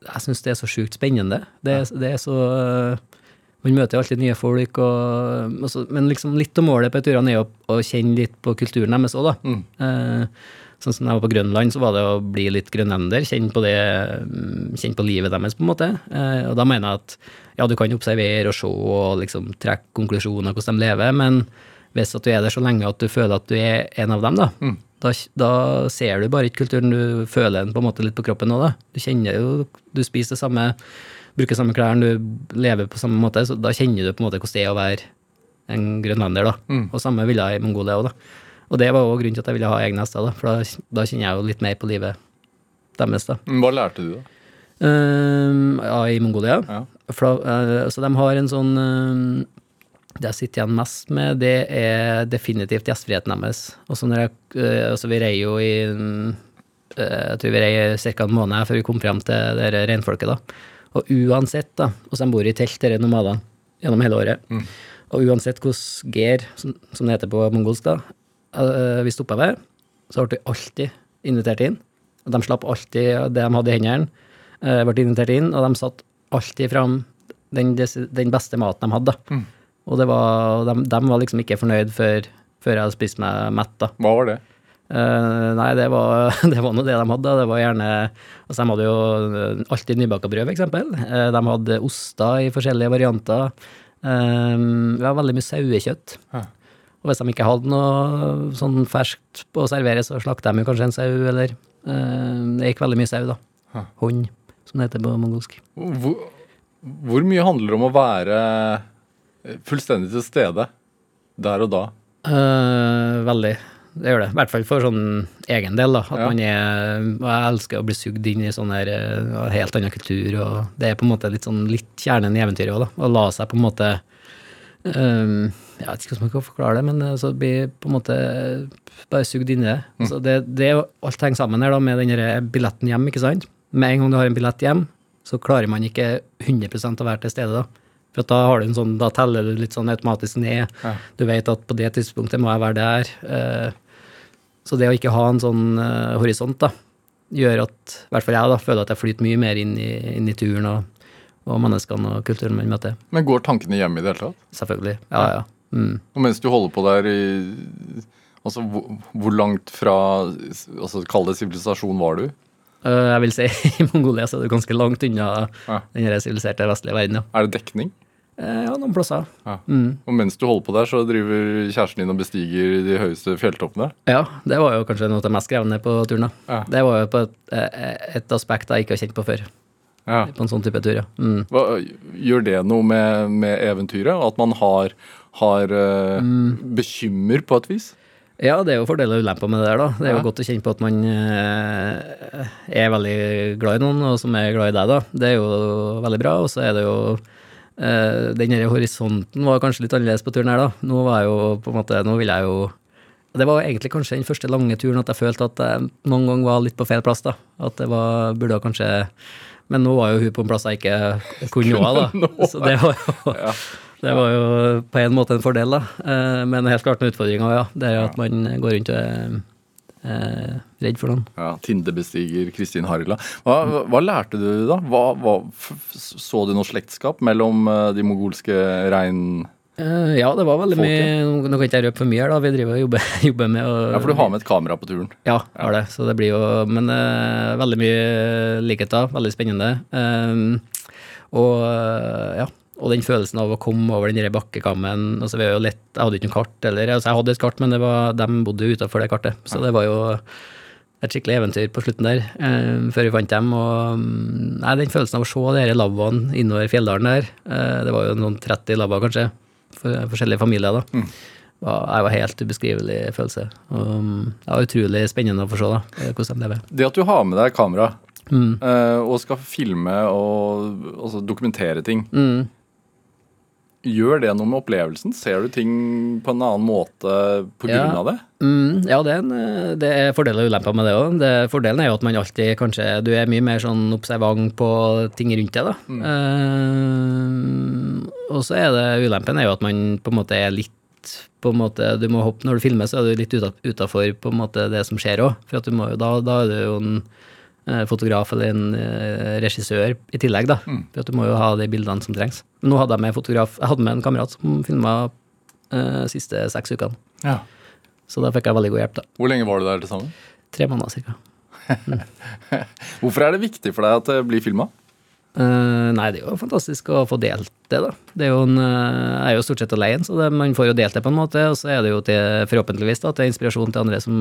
jeg syns det er så sjukt spennende. Det, er- det er så eh, Man møter jo alltid nye folk, og, og så- men liksom litt av målet på turene er jo å, kjenne litt på kulturen deres òg, da.
Mm.
Eh, Sånn som jeg var på Grønland, så var det å bli litt grønlender, kjenne på det, mm, kjenne på livet deres, på en måte. Eh, Og da mener jeg at ja, du kan observere og se og liksom trekke konklusjoner hvordan de lever, men hvis at du er der så lenge at du føler at du er en av dem, da, da, da ser du bare ikke kulturen, du føler den på en måte litt på kroppen òg, da. Du kjenner jo, du spiser det samme, bruker samme klær, du lever på samme måte, så da kjenner du på en måte hvordan det er å være en grønlender, da. Og samme ville jeg i Mongolia òg, da. Og det var òg grunnen til at jeg ville ha egne hester, da, for da, da kjenner jeg jo litt mer på livet deres, da.
Hva lærte du, da?
Uh, ja, i Mongolia.
Ja.
For, eh, så de har en sånn uh, Det jeg sitter igjen mest med, det er definitivt gjestfriheten deres. Og så når jeg, eh, altså vi rei jo i mm, eh, Jeg tror vi rei ca. en måned før vi kom frem til det reinfolket, da. Og uansett, da, og så de bor i telt, disse nomadene, gjennom hele året. Og uansett hvordan ger, som, som det heter på mongolsk, da, eh, vi stoppa ved, så ble vi alltid invitert inn. De slapp alltid det de hadde i hendene, eh, ble invitert inn, og de satt alltid fram den, den beste maten de hadde. Mm. Og det var, de, de var liksom ikke fornøyd før, før jeg hadde spist meg mett. da.
Hva var det?
Uh, nei, det var, *laughs* det var nå det de hadde. Det var gjerne altså De hadde jo eh, alltid nybaka brød, f.eks. Uh, de hadde oster i forskjellige varianter. Uh, det var veldig mye sauekjøtt.
Ja.
Og hvis de ikke hadde noe sånn ferskt på å servere, så slakta de jo kanskje en sau, eller eh, Det gikk veldig mye sau, da.
Ja.
Hund, som det heter på mongolsk.
Hvor, hvor mye handler det om å være fullstendig til stede der og da?
Eh, veldig. Det gjør det. I hvert fall for sånn egen del. da. At
Ja.
man er, og Jeg elsker å bli sugd inn i sånn her eh, helt annen kultur. og Det er på en måte litt sånn litt kjernen i eventyret òg, da. Å la seg på en måte Um, jeg vet ikke hvordan man kan forklare det, men så blir på en måte bare sugd inn i det.
Mm.
Altså det, det er alt henger sammen her da med den billetten hjem, ikke sant. Med en gang du har en billett hjem, så klarer man ikke 100 å være til stede da. For da har du en sånn, da teller du litt sånn automatisk ned.
Ja.
Du vet at på det tidspunktet må jeg være der. Eh, så det å ikke ha en sånn eh, horisont, da, gjør at, i hvert fall jeg, da, føler at jeg flyter mye mer inn i, inn i turen og, og menneskene og kulturen man møter.
Men går tankene hjem i det hele tatt?
Selvfølgelig. Ja, ja. Mm.
Og mens du holder på der i Altså, hvor, hvor langt fra altså, Kall det sivilisasjon var du?
Uh, jeg vil si *laughs* i Mongolia så er det ganske langt unna
Ja.
den siviliserte vestlige verden, ja.
Er det dekning?
Uh, ja, noen plasser.
Ja.
Mm.
Og mens du holder på der, så driver kjæresten din og bestiger de høyeste fjelltoppene?
Ja, det var jo kanskje noe av det mest krevende på turen. da.
Ja.
Det var jo på et, eh, et aspekt jeg ikke har kjent på før.
Ja.
På en sånn type tur, ja. Mm.
Hva, gjør det noe med, med eventyret? At man har, har uh,
Mm.
bekymmer på et vis?
Ja, det er jo fordeler og ulemper med det der, da. Det er
Ja.
jo godt å kjenne på at man eh, er veldig glad i noen, og som er glad i deg, da. Det er jo veldig bra. Og så er det jo eh, Den her horisonten var kanskje litt annerledes på turen her, da. Nå var jeg jo på en måte Nå vil jeg jo Det var egentlig kanskje den første lange turen at jeg følte at jeg noen gang var litt på feil plass, da. At det var Burde kanskje Men nå var jo hun på en plass jeg ikke kunne nå, da. *laughs* Så det var jo
Ja.
Det var jo på en måte en fordel, da. Eh, Men helt klart noen utfordringer, ja. Det er at man går rundt og er eh, redd for noen.
Ja, Tindebestiger Kristin Harila. Hva, hva, lærte du da? Hva, hva, så du noe slektskap mellom eh, de mongolske rein...
Eh, Ja, det var veldig
Folket.
mye Nå kan ikke jeg røpe for mye her, da. Vi driver og jobber, *laughs* jobber med å
Ja, for du har med et kamera på turen.
Ja, har det. Så det blir jo Men eh, veldig mye likheter. Veldig spennende. Eh, og ja. Og den følelsen av å komme over den bakkekammen altså vi jo lett, Jeg hadde ikke noe kart, eller altså jeg hadde et kart, men det var, de bodde jo utenfor det kartet. Så det var jo et skikkelig eventyr på slutten der, eh, før vi fant dem. Og mm, nei, den følelsen av å se de lavvoene innover fjelldalen der, eh, det var jo noen 30 lavvoer kanskje, for forskjellige familier da. Mm. det var helt ubeskrivelig følelse. Og mm, det var utrolig spennende å få se da, eh, hvordan de lever.
Det at du har med deg kamera
Mm.
eh, og skal filme og altså, dokumentere ting,
Mm.
Gjør det noe med opplevelsen? Ser du ting på en annen måte på
Ja.
av det?
Mm, ja, det er, en, eh, det er fordeler og ulemper med det òg. Fordelen er jo at man alltid kanskje Du er mye mer sånn observant på ting rundt deg, da. Eh, og så er det ulempen er jo at man på en måte er litt på en måte, du må hoppe, Når du filmer, så er du litt utafor det som skjer òg. For at du må, da, da er du jo en fotograf eller en eh, regissør i tillegg, da. For at du må jo ha de bildene som trengs. Men nå hadde jeg med fotograf, jeg hadde med en kamerat som filma uh, siste seks ukene.
Ja.
Så da fikk jeg veldig god hjelp, da.
Hvor lenge var du der til sammen?
Tre måneder cirka. *laughs*
Hvorfor er det viktig for deg at det blir filma?
Eh, nei, det er jo fantastisk å få delt det, da. Det er jo en, eh, jeg er jo stort sett alene, så det, man får jo delt det på en måte. Og så er det jo til, forhåpentligvis da, til inspirasjon til andre som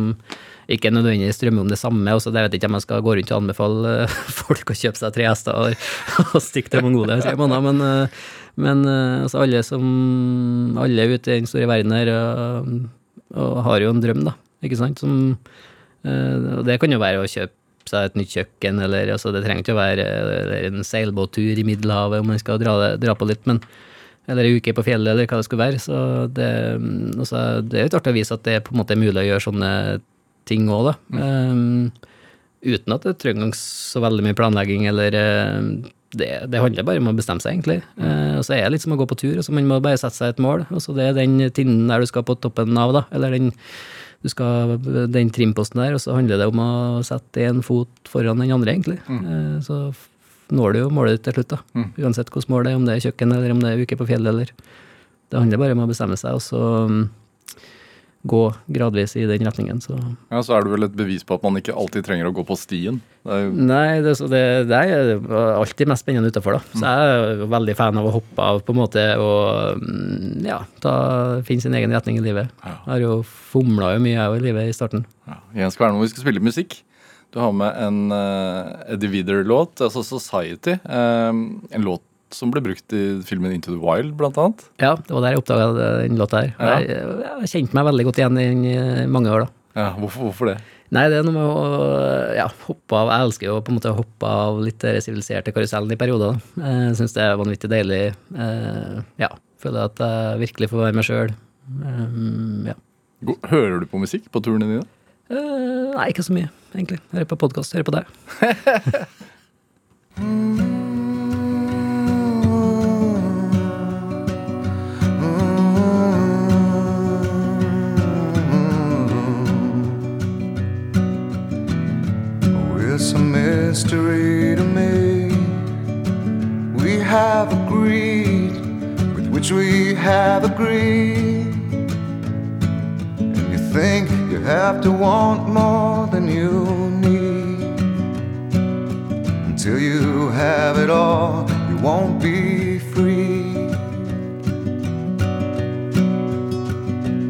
ikke nødvendigvis drømmer om det samme. Og så det vet jeg ikke om jeg skal gå rundt og anbefale eh, *laughs* folk å kjøpe seg tre hester og, *laughs* og stikke til Mongolia i tre måneder, men, eh, men eh, altså alle som Alle ute i den store verden her og, og har jo en drøm, da. Ikke sant? Som, eh, og det kan jo være å kjøpe seg et nytt kjøkken, eller altså, det trenger ikke å være en seilbåttur i Middelhavet om man skal dra, dra på litt, men eller ei uke på fjellet, eller hva det skulle være. Så det, mm, altså, det er litt artig å vise at det på en måte er mulig å gjøre sånne ting òg, da. Um, uten at det trenger så veldig mye planlegging, eller eh, det, det handler bare om å bestemme seg, egentlig. Eh, og så er det litt som å gå på tur, og så man må bare sette seg et mål. og så det er den tinnen der du skal på toppen av, da, eller den du skal den trimposten der, og så handler det om å sette en fot foran den andre, egentlig. Mm. Så når du jo målet ditt til slutt, da. Uansett hvilket mål det er, om det er kjøkken, eller om det er uke på fjellet, eller Det handler bare om å bestemme seg, og så mm, gå gradvis i den retningen, så
Ja, Så er det vel et bevis på at man ikke alltid trenger å gå på stien. Det jo
Nei, det, så det, det er alltid mest spennende utafor, da. Så jeg er veldig fan av å hoppe av, på en måte, og mm, ja, ta, finne sin egen retning i livet.
Ja.
Jeg har jo fomla jo mye, jeg òg, i livet i starten.
Ja, Jens Kvernmo, vi skal spille musikk. Du har med en uh, Eddie Vidder-låt, altså Society. Um, en låt som ble brukt i filmen Into the Wild, blant annet.
Ja, det var der jeg oppdaga den låta her.
Ja.
Jeg, jeg har kjent meg veldig godt igjen i mange år, da.
Ja, hvorfor, hvorfor det?
Nei, det er noe med å ja, hoppe av Jeg elsker jo på en måte å hoppe av litt den siviliserte karusellen i perioder. Jeg syns det er vanvittig deilig. eh, ja, Føler at jeg virkelig får være meg sjøl. Um, ja.
Hører du på musikk på turene dine?
Eh, nei, ikke så mye, egentlig. Hører på podkast, hører på deg. *laughs*
it's a mystery to me. We have agreed with which we have agreed. And you think you have to want more than you need. Until you have it all, you won't be free.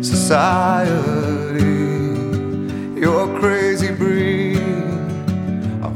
Society, you're crazy breed.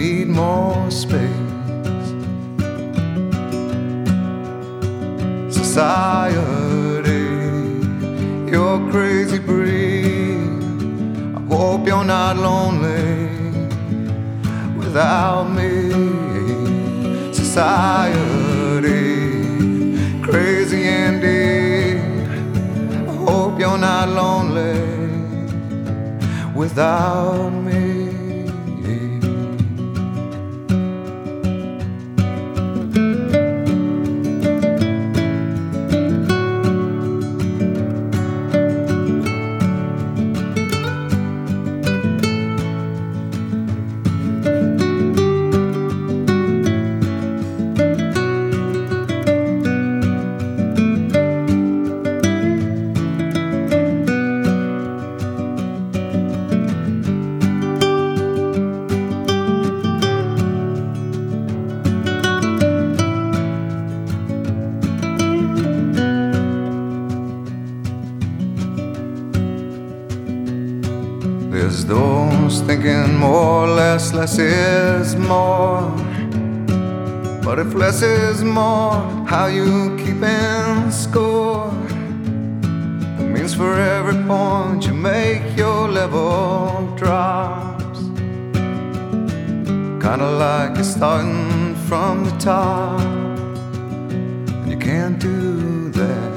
need more space. Society, you're crazy breed. I hope you're not lonely without me. Society, crazy indeed. I hope you're not lonely without me. Less, is more. But if less is more, how you keeping score? It means for every point you make, your level drops. Kinda like you're starting from the top, and you can't do that.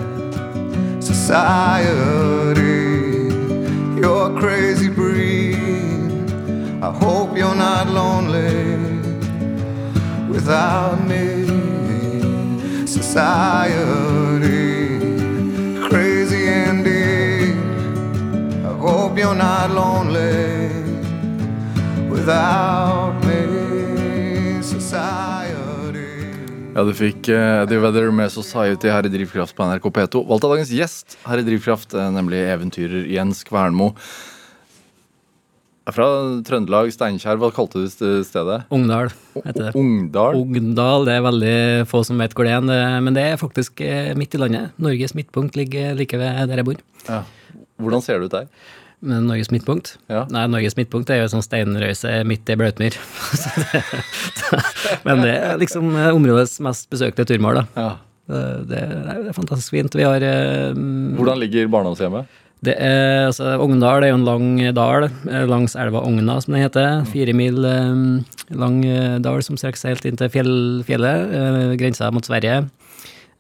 Society, lonely without me. Society, crazy indeed. I hope you're not lonely without me.
Ja, du fikk uh, Eddie Vedder med Society her i Drivkraft på NRK P2. Valgt av dagens gjest her i Drivkraft, eh, nemlig eventyrer Jens Kvernmo. Er fra Trøndelag, Steinkjer. Hva kalte du st- stedet?
Ungdal heter det.
Ungdal?
Ungdal, det er veldig få som vet hvor det er, men det er faktisk eh, midt i landet. Norges midtpunkt ligger like ved der jeg bor.
Ja. Hvordan ser det ut der?
Men Norges midtpunkt?
Ja.
Nei, Norges midtpunkt er jo sånn steinrøyse midt i Blautmyr. *laughs* Men det er liksom eh, områdets mest besøkte turmål, da.
Ja.
Det, det, er- det er fantastisk fint. Vi har eh,
Hvordan ligger barndomshjemmet?
Det er, altså, Ogndal er jo en lang dal eh, langs elva Ogna, som den heter. Fire mil eh, lang eh, dal som strekker seg helt inn til fjell, fjellet, eh, grensa mot Sverige.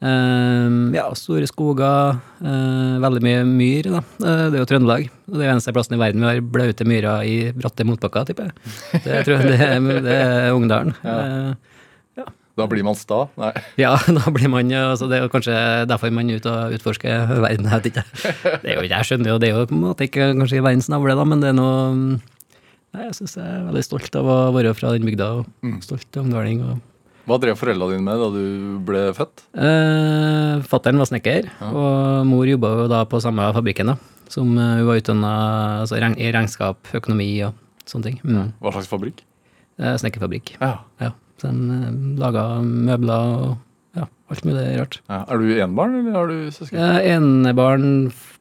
Ja, store skoger, eh, veldig mye myr, da. Det er jo Trøndelag. Og det er eneste plassen i verden vi har blaute myrer i bratte motbakker, tipper jeg. *laughs* Det, jeg tror, det, er- det er Ogndalen. Eh,
Da blir man sta? Nei.
ja, *laughs* da blir man altså Det er kanskje derfor man er ute og utforsker verden. Jeg vet ikke. Det er jo, jeg skjønner jo, det er jo på en måte ikke kanskje verdens navle, da, men det er noe Nei, Jeg syns jeg er veldig stolt av å være fra den bygda, og stolt omdaling. Og,
Hva drev foreldrene dine med da du ble født?
eh, Fattern var snekker, og mor jobba jo da på samme fabrikken, da. Som eh, hun var utdanna altså, i regnskap, økonomi og sånne ting. Mm.
Hva slags fabrikk?
Eh, Snekkerfabrikk.
Ja.
Ja. Så de eh, laga møbler og ja, alt mulig rart.
Ja. Er du enebarn, eller har du søsken?
Jeg er enebarn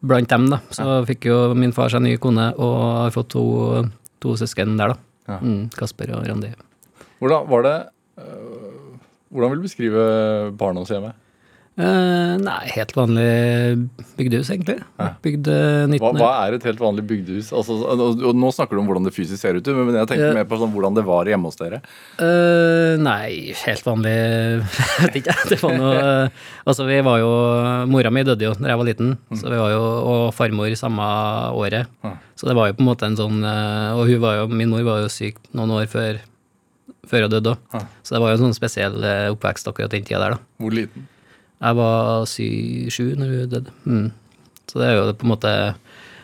blant dem, da. Så fikk jo min far seg ny kone, og har fått to, to søsken der, da.
Ja.
Mm, Kasper og Randi.
Hvordan var det øh, Hvordan vil du beskrive barndomshjemmet?
Eh, nei, helt vanlig bygdehus, egentlig.
Ja.
Bygd eh, 19...
Hva, hva er et helt vanlig bygdehus? Altså, og, og nå snakker du om hvordan det fysisk ser ut, men jeg tenker
uh,
mer på sånn, hvordan det var hjemme hos dere.
Nei, helt vanlig *laughs* Jeg Vet ikke. Det var noe Altså, vi var jo Mora mi døde jo da jeg var liten, så vi var jo og farmor samme året.
Mm.
Så det var jo på en måte en sånn Og hun var jo, min mor var jo syk noen år før, før hun døde òg.
Mm.
Så det var jo en sånn spesiell oppvekst akkurat den tida der, da.
Hvor liten?
Jeg var sy-sju når hun døde. Mm. Så det er jo på en måte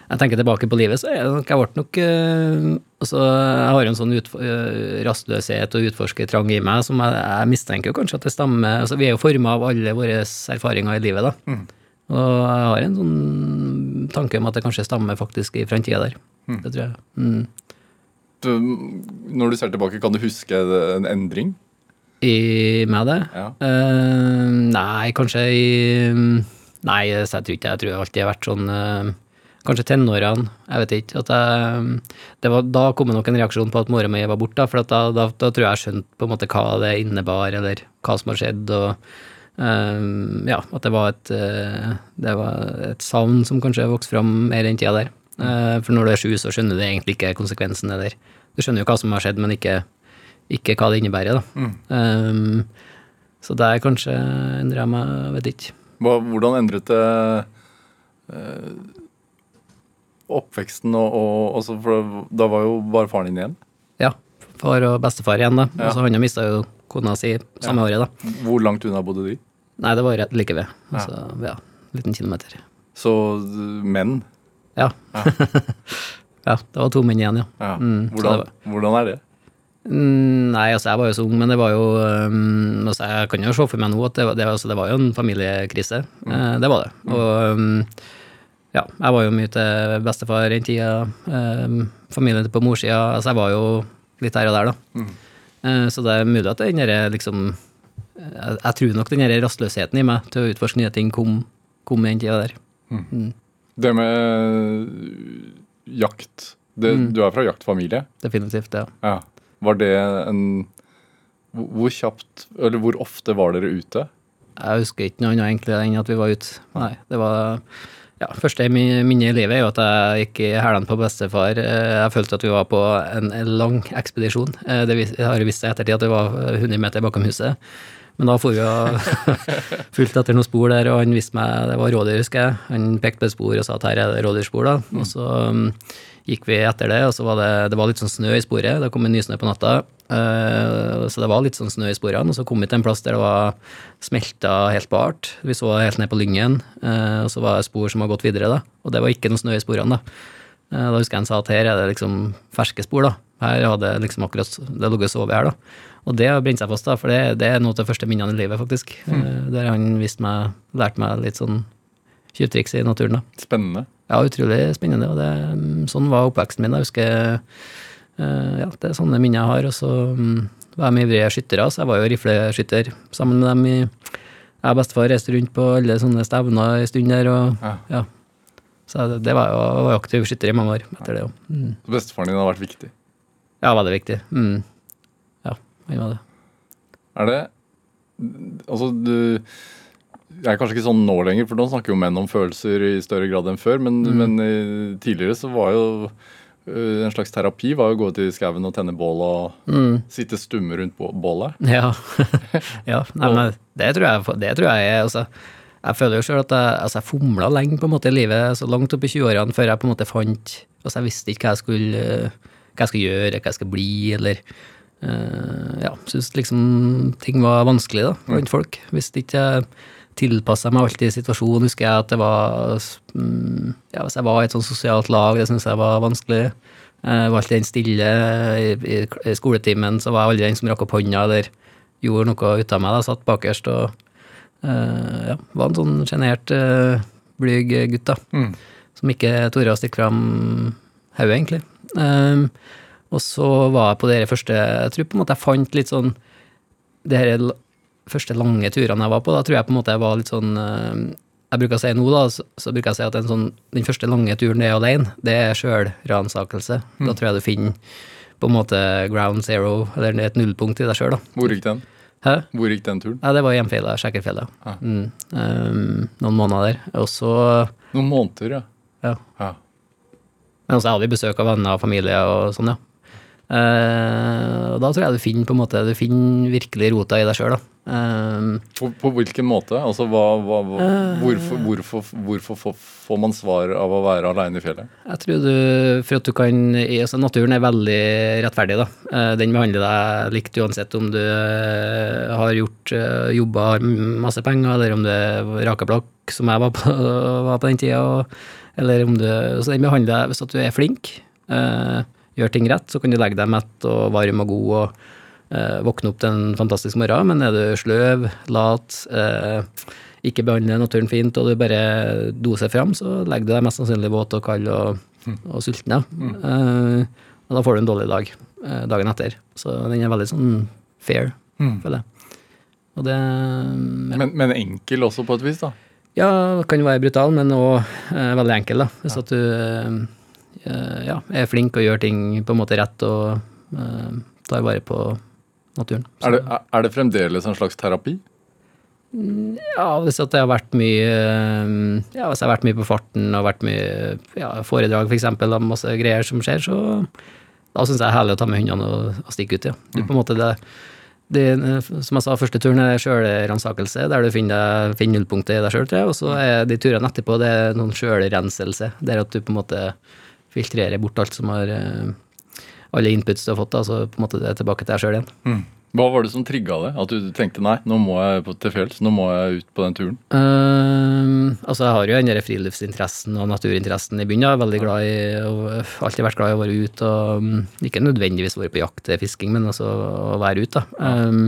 Jeg tenker tilbake på livet, så er det nok, jeg ble nok eh, altså, Jeg har jo en sånn eh, rastløshet og utforskertrang i meg som jeg, jeg mistenker kanskje at det stemmer altså, Vi er jo forma av alle våre erfaringer i livet, da.
Mm.
Og jeg har en sånn tanke om at det kanskje stammer faktisk i framtida der.
Mm.
Det tror jeg. Mm.
Du, når du ser tilbake, kan du huske en endring?
I med det?
Ja.
Uh, nei, kanskje i Nei, så jeg tror ikke Jeg tror jeg alltid har vært sånn uh, Kanskje tenårene, jeg vet ikke. At jeg, det var, da kom det nok en reaksjon på at mora mi var borte, for at da, da, da tror jeg jeg skjønte på en måte hva det innebar, eller hva som har skjedd. og eh, ja, at det var et uh, det var et savn som kanskje vokste fram mer den tida der. Uh, for når du er sju, så skjønner du egentlig ikke konsekvensen eller Du skjønner jo hva som har skjedd, men ikke, ikke hva det innebærer, da. Um, så der kanskje endrer jeg meg, vet ikke.
Hva, hvordan endret det eh, oppveksten og, og altså, For da var jo bare faren din igjen.
Ja, far og bestefar igjen, da.
Ja.
Altså, han mista jo kona si samme året, da.
Hvor langt unna bodde de?
Nei, det var rett like ved. Altså, ja, liten kilometer.
Så menn?
Ja. *laughs* ja, det var to menn igjen, ja.
Ja.
Mm,
hvordan, hvordan er det?
Mm, Nei, altså jeg var jo så ung, men det var jo um, altså Jeg kan jo se for meg nå at det, det, altså, det var jo en familiekrise. Eh, det var det. Og um, ja, jeg var jo mye til bestefar den tida. Um, familien på morssida. Altså jeg var jo litt her og der, da. Eh, så det er mulig at den derre liksom jeg, jeg tror nok den derre rastløsheten i meg til å utforske nye ting kom, kom i den tida der.
Det med jakt det,
Mm.
Du er fra jaktfamilie.
Definitivt, ja.
Ja. Var det en hvor- kjapt, eller hvor ofte var dere ute?
Jeg husker ikke noe annet egentlig enn at vi var ute. Nei, det var ja, første minne i livet er jo at jeg gikk i hælene på bestefar. Eh, Jeg følte at vi var på en lang ekspedisjon. Eh, Det har vist seg i ettertid at det var 100 meter bakom huset. Men da for vi og *laughs* fulgte etter noen spor der, og han viste meg det var rådyr, husker jeg. Han pekte på et spor og sa at her er det rådyrspor, da. Og så um, gikk vi etter det, og så var det, det var litt sånn snø i sporet. Det kom en nysnø på natta, eh, så det var litt sånn snø i sporene. Og så kom vi til en plass der det var smelta helt bart. Vi så helt ned på Lyngen, eh, og så var det spor som har gått videre, da. Og det var ikke noe snø i sporene, da. Eh, Da husker jeg han sa at her er det liksom ferske spor, da. Her hadde liksom akkurat det ligget og sovet her, da. Og det har brent seg fast, da, for det, det er noe av de første minnene i livet, faktisk. Eh, Der han viste meg, lærte meg litt sånn tjuvtriks i naturen, da.
Spennende.
Ja, utrolig spennende. Og det, mm, sånn var oppveksten min. Jeg husker eh, ja, det er sånne minner jeg har. Og så mm, var de ivrige skyttere, så jeg var jo rifleskytter sammen med dem i Jeg og bestefar reiste rundt på alle sånne stevner en stund der, og
Ja.
ja. Så det, det var jo jeg var jo aktiv skytter i mange år etter det òg. Mm.
Så Bestefaren din har vært viktig.
Ja, veldig viktig. Mm. Ja, han var det.
Er det Altså, du Jeg er kanskje ikke sånn nå lenger, for nå snakker jo menn om følelser i større grad enn før. Men,
Mm.
men eh, tidligere så var jo eh, en slags terapi var å gå ut i skauen og tenne bål og
Mm.
sitte stumme rundt bålet. *laughs*
Ja. ja nei, men det tror jeg, det tror jeg er altså, Jeg føler jo sjøl at jeg, altså, jeg fomla lenge på en måte i livet, så langt opp i 20-årene, før jeg på en måte fant altså, Jeg visste ikke hva jeg skulle, hva jeg skulle gjøre, hva jeg skulle bli, eller uh, Ja, syntes liksom ting var vanskelig da, blant folk. Visste ikke jeg tilpassa meg alltid i situasjonen. Husker jeg at det var mm, Ja, hvis jeg var i et sånt sosialt lag, det syntes jeg var vanskelig. Jeg var alltid den stille. I, i, I skoletimen så var jeg aldri den som rakk opp hånda eller gjorde noe ut av meg. da, Satt bakerst og eh, ja, var en sånn sjenert, uh, blyg gutt, da.
Mm.
Som ikke torde å stikke fram hodet, egentlig. Um, og så var jeg på det første Jeg tror på en måte jeg fant litt sånn det her første lange turene jeg var på, da tror jeg på en måte jeg var litt sånn eh, Jeg bruker å si nå, da, så, så bruker jeg å si at sånn, den første lange turen det er alene, det er sjølransakelse. Da tror jeg du finner på en måte ground zero, eller et nullpunkt i deg sjøl.
Hvor gikk den?
Hæ?
Hvor gikk den turen?
Ja, det var Hjemfjellet, Sjekkerfjellet.
Ja.
Mm. Um, noen måneder der. Og så
Noen måneder, ja.
Ja.
ja.
Men også hadde vi besøk av venner og familie og sånn, ja. Eh, og da tror jeg du finner på en måte Du finner virkelig rota i deg sjøl. Eh,
På, på hvilken måte? Altså, hva, hva,
Eh.
hvorfor, hvorfor, hvorfor får- man svar av å være aleine i fjellet?
jeg tror du For at du kan altså Naturen er veldig rettferdig, da. Den behandler deg likt uansett om du har gjort uh, jobba, har masse penger, eller om du er rakeblakk, som jeg var på, *laughs* var på den tida, eller om du Så den behandler deg hvis at du er flink. eh, gjør ting rett, så kan du legge deg mett og varm og god og eh, våkne opp til en fantastisk morgen, men er du sløv, lat, eh, ikke behandler naturen fint, og du bare doser fram, så legger du deg mest sannsynlig våt og kald og, og sulten. Ja. Eh, og da får du en dårlig dag eh, dagen etter. Så den er veldig sånn fair, føler jeg. Og det
Men, men enkel også, på et vis, da.
ja, kan være brutal, men òg eh, veldig enkel, da. Hvis at du eh, ja, er flink og gjør ting på en måte rett og eh, tar vare på naturen.
Er det, er- det fremdeles en slags terapi?
Ja, hvis det har vært mye eh, Ja, hvis jeg har vært mye på farten og vært mye ja, foredrag, for eksempel, og masse greier som skjer, så da syns jeg det er herlig å ta med hundene og, og stikke ut, ja. Du på en måte det, det, som jeg sa, første turen er sjølransakelse, der du finner, finner nullpunktet i deg sjøl, tror jeg. Og så er de turene etterpå det er noen sjølrenselse, der at du på en måte filtrerer bort alt som har eh, Alle inputs du har fått, da, så på en måte det er tilbake til deg sjøl igjen.
Hva var det som trigga det? At du tenkte nei, nå må jeg til fjells, nå må jeg ut på den turen?
Uh, altså jeg har jo den friluftsinteressen og naturinteressen i bunnen. Jeg er veldig glad i og alltid vært glad i å være ute og mm, ikke nødvendigvis være på jakt til fisking, men altså å være ute, da. Um,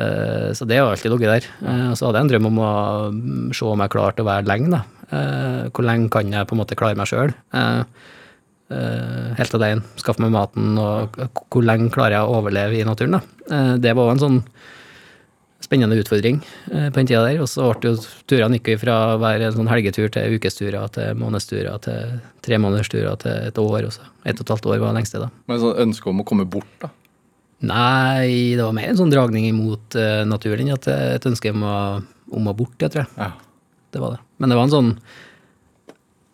uh, så det har alltid ligget der. Uh, og så hadde jeg en drøm om å mm, se om jeg klarte å være lenge, da. Eh, hvor lenge kan jeg på en måte klare meg sjøl? helt alene, skaffe meg maten, og hvor lenge klarer jeg å overleve i naturen, da. Eh, det var òg en sånn spennende utfordring eh, på den tida der. Og så ble jo turene gikk fra å være en sånn helgetur til ukesturer til månedsturer til tremånedersturer til et år. Også. ett og et halvt år var det lengste, da.
Men sånn ønske om å komme bort, da.
Nei, det var mer en sånn dragning imot eh, naturen enn et ønske om å, om å bort, jeg tror jeg.
Ja.
Det var det. Men det var en sånn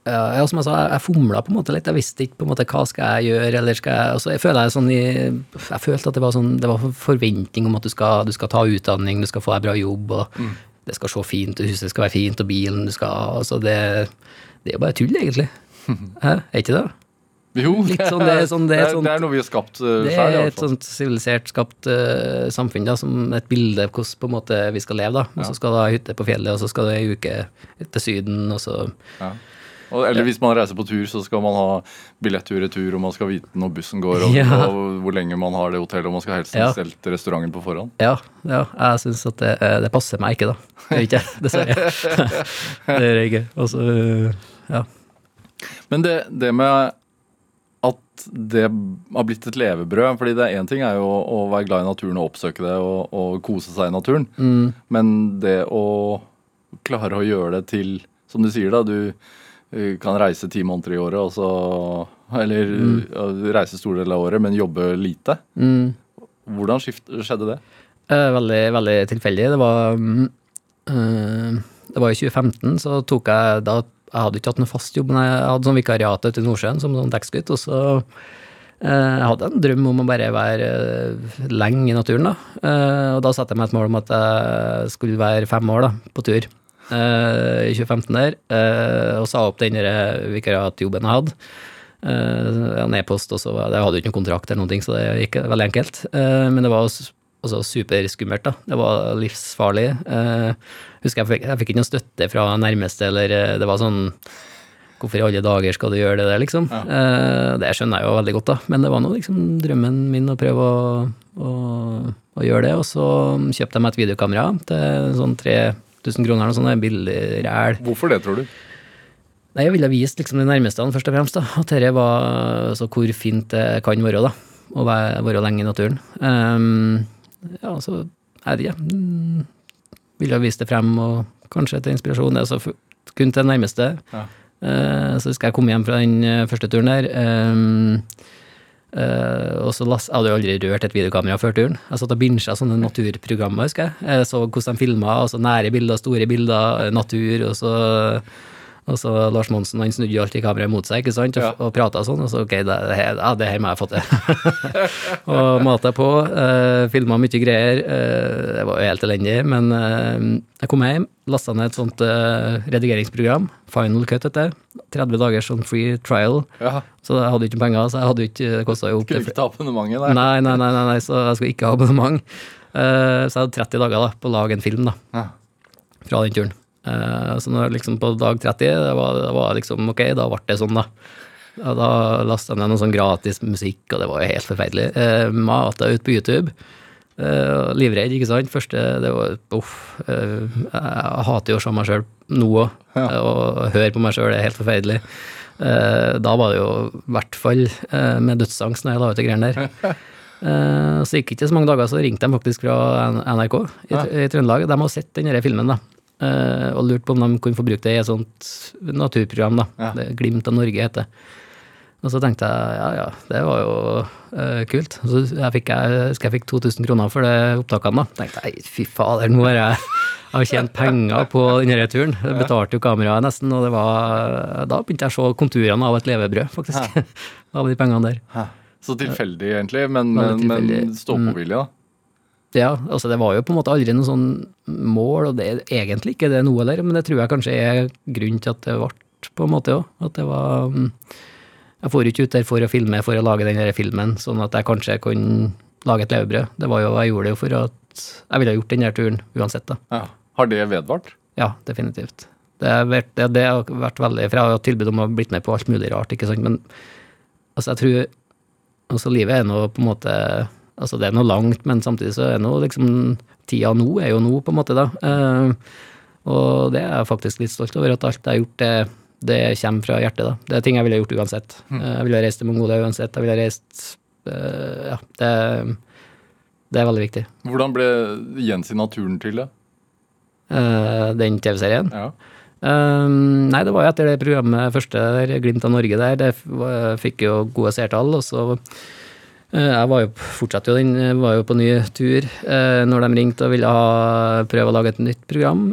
ja, som jeg sa, jeg fomla på en måte litt. Jeg visste ikke på en måte hva skal jeg gjøre, eller skal jeg altså, Jeg føler jeg sånn i Jeg følte at det var sånn Det var forventning om at du skal, du skal ta utdanning, du skal få deg bra jobb, og det skal se fint ut, huset skal være fint, og bilen du skal Altså, det, det er jo bare tull, egentlig. *laughs* Hæ? Er ikke det?
Jo, *laughs*
Litt sånn, det er sånn- det er sånt,
det er noe vi har skapt uh,
Det er et sånt sivilisert skapt uh, samfunn, da, som et bilde på hvordan på måte vi skal leve. da. Og så skal du ha hytte på fjellet, og så skal du ei uke til Syden, og så
Ja. Og, eller hvis man reiser på tur, så skal man ha billettur-retur, og man skal vite når bussen går, og, *laughs*
Ja.
og hvor lenge man har det hotellet, og man skal helst ha
Ja.
stelt restauranten på forhånd.
Ja, ja jeg syns at det, eh, det passer meg ikke, da. Det gjør ikke jeg, dessverre. *laughs* det gjør jeg ikke. Og så, ja.
Men det, det med at det har blitt et levebrød fordi det én ting er jo å, være glad i naturen og oppsøke det og, og kose seg i naturen.
Mm.
Men det å klare å gjøre det til, som du sier, da, du eh, kan reise ti måneder i året, og så Eller mm. reise store deler av året, men jobbe lite.
Mm.
Hvordan skift, skjedde det?
Eh, Veldig, veldig tilfeldig. Det var eh, Det var i 2015, så tok jeg da Jeg hadde ikke hatt noen fast jobb, men jeg hadde sånn vikariat ute i Nordsjøen som sånn dekksgutt, og så eh, jeg hadde en drøm om å bare være eh, lenge i naturen, da. Eh, Og da satte jeg meg et mål om at jeg skulle være fem år da, på tur i 2015 der, og sa opp den vikariatjobben jeg hadde. En e-post, og så Jeg hadde jo ikke noen kontrakt, eller noen ting, så det gikk veldig enkelt. Men det var s- altså superskummelt. da. Det var livsfarlig. Eh, husker jeg fikk, jeg fikk ikke noe støtte fra nærmeste, eller eh, det var sånn Hvorfor i alle dager skal du gjøre det der, liksom? Eh, det skjønner jeg jo veldig godt, da. Men det var nå liksom drømmen min å prøve å, å, å gjøre det. Og så kjøpte jeg meg et videokamera til sånn 3000 kroner, eller noe sånt, billig ræl.
Hvorfor det, tror du?
Nei, jeg ville vist liksom de nærmeste, først og fremst. da, At dette var så hvor fint det kan være, da. Å være, være lenge i naturen. Ehm, ja, så jeg vet ikke. Vil ville vist det frem, og kanskje til inspirasjon. Det er så kun til den nærmeste.
Ja.
Eh, så husker jeg kom hjem fra den eh, første turen der. ehm, eh, og så las, Jeg hadde jo aldri rørt et videokamera før turen. Jeg satt og binsja sånne naturprogrammer, husker jeg. Jeg så hvordan de filma, så nære bilder, store bilder, natur, og så og så Lars Monsen han snudde jo alltid kameraet mot seg ikke sant? og,
Ja.
og prata sånn. Og så ok, det, det, her, ja, det her må jeg få til. *laughs* og mata på. Eh, Filma mye greier. eh, det var jo helt elendig. Men eh, jeg kom hjem, lasta ned et sånt eh, redigeringsprogram. Final Cut heter det. 30 dagers sånn free trial.
Ja,
Så jeg hadde ikke penger, så jeg hadde ikke, det kosta jo
Skulle ikke ta abonnementet der.
Nei, nei, nei, nei, nei, så jeg skulle ikke ha abonnement. Eh, så jeg hadde 30 dager da, på å lage en film da,
Ja.
fra den turen. Eh, så når liksom på dag 30, det var, det var liksom ok, da ble det sånn, da. Og da lasta jeg ned noe sånn gratis musikk, og det var jo helt forferdelig. Uh, Mata ut på YouTube. Eh, livredd, ikke sant. Første, det var uff. eh, jeg hater jo å se meg sjøl nå òg. Og høre på meg sjøl er helt forferdelig. Eh, da var det jo i hvert fall eh, med dødsangst når jeg la ut de greiene der. *laughs* Eh, så gikk det ikke så mange dager, så ringte de faktisk fra NRK i, i Trøndelag. De har sett den filmen, da. Eh, og lurt på om de kunne få bruke det i et sånt naturprogram, da.
Ja.
Det Glimt av Norge heter det. Og så tenkte jeg ja, ja, det var jo uh, kult. Så jeg fikk, jeg, jeg fikk 2000 kroner for det opptakene. da. tenkte jeg fy fader, nå har jeg, jeg tjent penger på denne turen. Jeg betalte jo kameraet nesten, og det var, da begynte jeg å se konturene av et levebrød, faktisk. *laughs* av de pengene der.
Så tilfeldig, egentlig, men, men, stå-på-vilje, da.
Ja, altså det var jo på en måte aldri noe sånn mål, og det er egentlig ikke det noe der, men det tror jeg kanskje er grunnen til at det ble på en måte òg. At det var mm, Jeg får ikke ut der for å filme, for å lage den der filmen, sånn at jeg kanskje kunne lage et levebrød. Det var jo, Jeg gjorde det jo for at jeg ville gjort den der turen uansett, da.
Ja. Har det vedvart?
Ja, definitivt. Det har vært, det, det har vært veldig For jeg har hatt tilbud om å blitt med på alt mulig rart, ikke sant, men altså, jeg tror Altså, livet er nå på en måte Altså, det er noe langt, men samtidig så er noe liksom Tida nå er jo nå, på en måte, da. Eh, og det er jeg faktisk litt stolt over, at alt jeg har gjort, det, det kommer fra hjertet, da. Det er ting jeg ville gjort uansett. Eh, Jeg ville reist til Mongolia uansett. Jeg ville reist eh, Ja, det, det er veldig viktig.
Hvordan ble Jens i naturen til det?
Den TV-serien.
Ja.
Um, nei, det var jo etter det programmet første der, Glimt av Norge der. Det fikk jo gode seertall, og så Jeg var jo fortsatte jo den, var jo på ny tur eh, når de ringte og ville ha, prøve å lage et nytt program.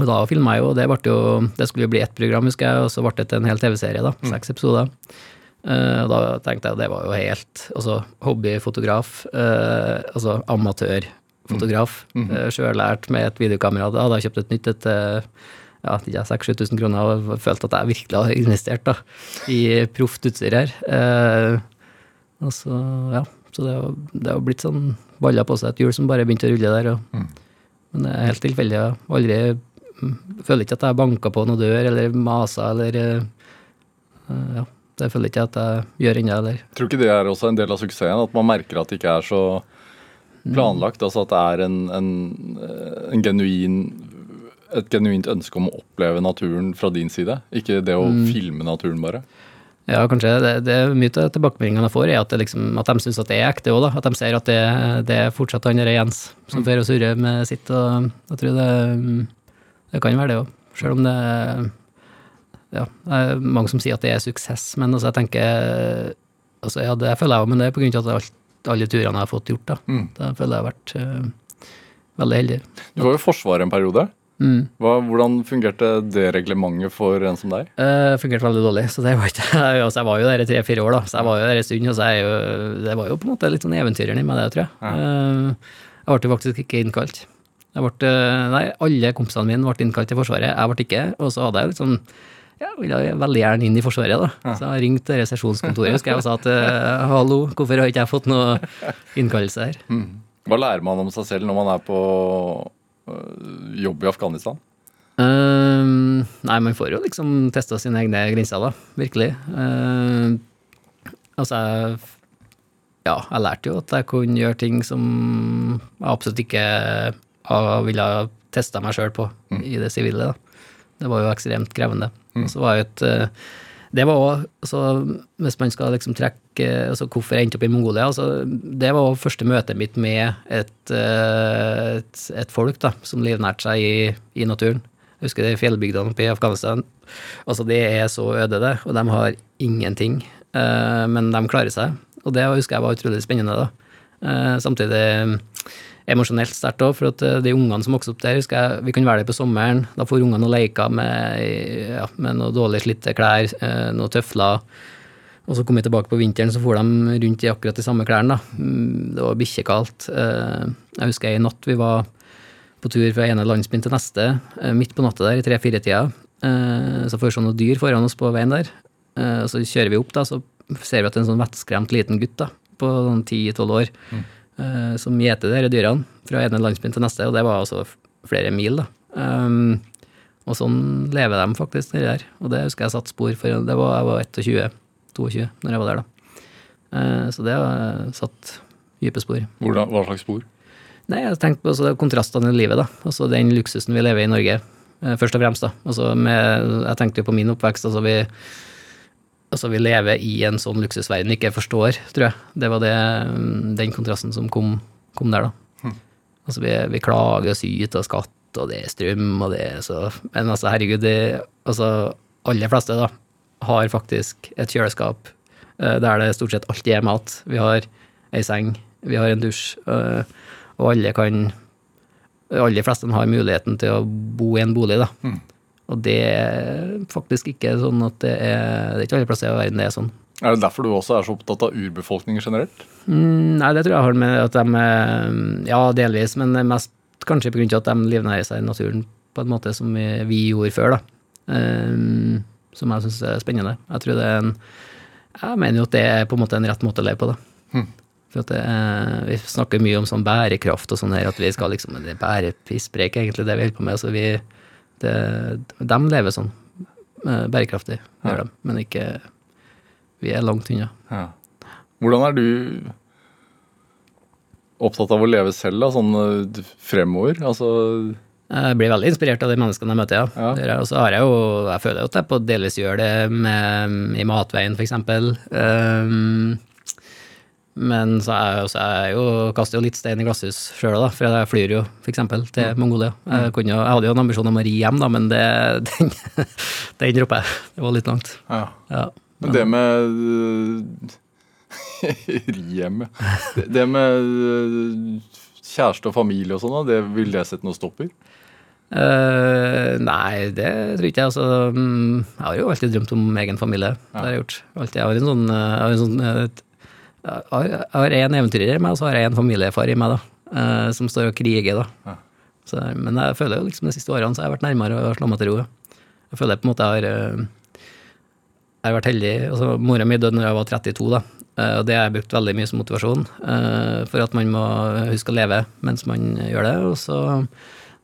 Og da filma jeg jo, og det, jo, det skulle jo bli ett program, husker jeg, og så ble det til en hel TV-serie, da. Seks episoder. Eh, og da tenkte jeg det var jo helt Altså hobbyfotograf, eh, altså amatørfotograf. Mm. Sjøllært med et videokamera. Da hadde jeg kjøpt et nytt et eh, ja, 6000-7000 kroner og følte at jeg virkelig har investert da, i proft utstyr her. Eh, og så, ja, så det har, det har blitt sånn balla på seg et hjul som bare begynte å rulle der. Og, Men det er helt tilfeldig. Jeg aldri mm, føler ikke at jeg banka på noen dør eller masa eller eh, eh, Ja, det føler ikke at jeg gjør ennå. Tror
Tror ikke det er også en del av suksessen? At man merker at det ikke er så planlagt? Altså at det er en, en, eh, en genuin et genuint ønske om å oppleve naturen fra din side? Ikke det å filme naturen, bare?
Ja, kanskje. Det, det er Mye av tilbakemeldingene jeg får, er at, det liksom, at de syns at det er ekte òg. At de ser at det, det er fortsatt han Jens som fer og surrer med sitt. og Jeg tror det, det kan være det òg. Selv om det ja, det er mange som sier at det er suksess. Men altså, jeg tenker altså, ja, Det føler jeg òg, men det er på grunn av alt, alle turene jeg har fått gjort. Da,
Mm.
da føler jeg har vært uh, veldig heldig.
Du var jo i Forsvaret en periode.
Mm.
Hva, hvordan fungerte det reglementet for en som deg?
Uh, fungerte veldig dårlig. Så det var ikke, *laughs* altså jeg var jo der i tre-fire år, da. Så jeg var jo der en stund. Og så jeg det var jo på en måte litt sånn eventyreren i meg, det, tror jeg. Eh, jeg ble faktisk ikke innkalt. Jeg ble, eh, nei, alle kompisene mine ble innkalt til Forsvaret, jeg ble ikke. Og så hadde jeg liksom ja, ville jeg veldig gjerne inn i Forsvaret, da. Så jeg ringte sesjonskontoret husker jeg, og sa at hallo, hvorfor har ikke jeg fått noe innkallelse her?
Hva lærer man om seg selv når man er på jobb i Afghanistan?
Ehm, nei, man får jo liksom testa sine egne grenser, da. Virkelig. Uh, altså, jeg Ja, jeg lærte jo at jeg kunne gjøre ting som jeg absolutt ikke ville testa meg sjøl på i det sivile. da. Det var jo ekstremt krevende. Og så var jo et, eh, Det var òg altså, Hvis man skal liksom trekke altså Hvorfor jeg endte opp i Mongolia altså, Det var òg første møtet mitt med et, eh, et, et folk da, som livnærte seg i, i naturen. Jeg husker det fjellbygdene oppe i Afghanistan. Altså, det er så øde, det, og de har ingenting. eh, men de klarer seg. Og det husker jeg var utrolig spennende. da. Eh, samtidig emosjonelt sterkt òg, for at eh, de ungene som vokser opp der, jeg, vi kan være der på sommeren. Da får ungene og leker med, ja, med noen dårlig slitte klær, eh, noen tøfler. Og så kom vi tilbake på vinteren, så for de rundt i akkurat de samme klærne. da. Mm, Det var bikkjekaldt. Eh, Jeg husker en natt vi var på tur fra ene landsbyen til neste, midt på natta der i tre-fire-tida. Så får vi se noen dyr foran oss på veien der. Så kjører vi opp, da, så ser vi at det er en sånn vettskremt liten gutt da, på sånn 10-12 år eh, som gjeter de dyrene fra ene landsbyen til neste, og det var altså flere mil. da. Um, og sånn lever de faktisk, nedi der. Og det husker jeg satt spor for. Det var, jeg var 21-22 når jeg var der, da. Uh, så det har satt dype spor.
Hvordan, hva slags spor?
Nei, jeg tenkte på altså, kontrastene i livet, da. Altså den luksusen vi lever i i Norge, uh, først og fremst, da. Altså, med, jeg tenkte jo på min oppvekst. altså vi altså vi lever i en sånn luksusverden ikke forstår, tror jeg. Det var det, mm, den kontrasten som kom, kom der, da. Altså vi, vi klager og syter og skatt, og det er strøm, og det er så Men altså, herregud, det, altså aller fleste, da, har faktisk et kjøleskap eh, der det stort sett alltid er mat. Vi har ei seng, vi har en dusj, eh, og alle kan De aller fleste har muligheten til å bo i en bolig, da. Og det er faktisk ikke sånn at det er Det er ikke alle plasser i verden det er sånn.
Er det derfor du også er så opptatt av urbefolkningen generelt?
Mm, nei, det tror jeg har med at de eh, Ja, delvis, men mest kanskje av at de livnærer seg i naturen på en måte som vi, vi gjorde før, da. Um, som jeg syns er spennende. Jeg tror det er en Jeg mener jo at det er på en måte en rett måte å leve på, da. For at det er, Vi snakker mye om sånn bærekraft og sånn her, at vi skal liksom Det er bærepisspreik, egentlig, det vi holder på med. Så vi det, De lever sånn. eh, Bærekraftig, gjør de, men ikke Vi er langt unna.
Ja. Hvordan er du opptatt av å leve selv, da, sånn eh, fremover? Altså
Jeg blir veldig inspirert av de menneskene jeg møter, ja.
Ja.
Og så har jeg jo Jeg føler jo at jeg på delvis gjør det med, i matveien, eksempel. Um, men så er jeg, så er jeg jo kaster jo litt stein i glasshus sjøl, da. For jeg flyr jo, eksempel, til Mongolia. Jeg, kunne jeg hadde jo en ambisjon om å ri hjem, da, men det, *laughs* den, den dropper jeg. Det var litt langt.
ja.
Ja.
Men det med *laughs* Ri hjem, ja. Det, det med øh, kjæreste og familie og sånn, det vil det sette stopp stopper?
Uh, nei, det tror ikke jeg. Altså, mm, jeg har jo alltid drømt om egen familie. Det har jeg gjort. Alltid. Jeg har en sånn, jeg har en sånn jeg har- én en eventyrer i meg, og så har jeg en familiefar i meg, da. eh, som står og kriger, da.
Ja.
Så, men jeg føler jo liksom de siste årene så har jeg vært nærmere å slå meg til ro. Jeg føler på en måte jeg har eh, Jeg har vært heldig. altså Mora mi døde når jeg var 32, da. eh, Og det har jeg brukt veldig mye som motivasjon for at man må huske å leve mens man gjør det. Og så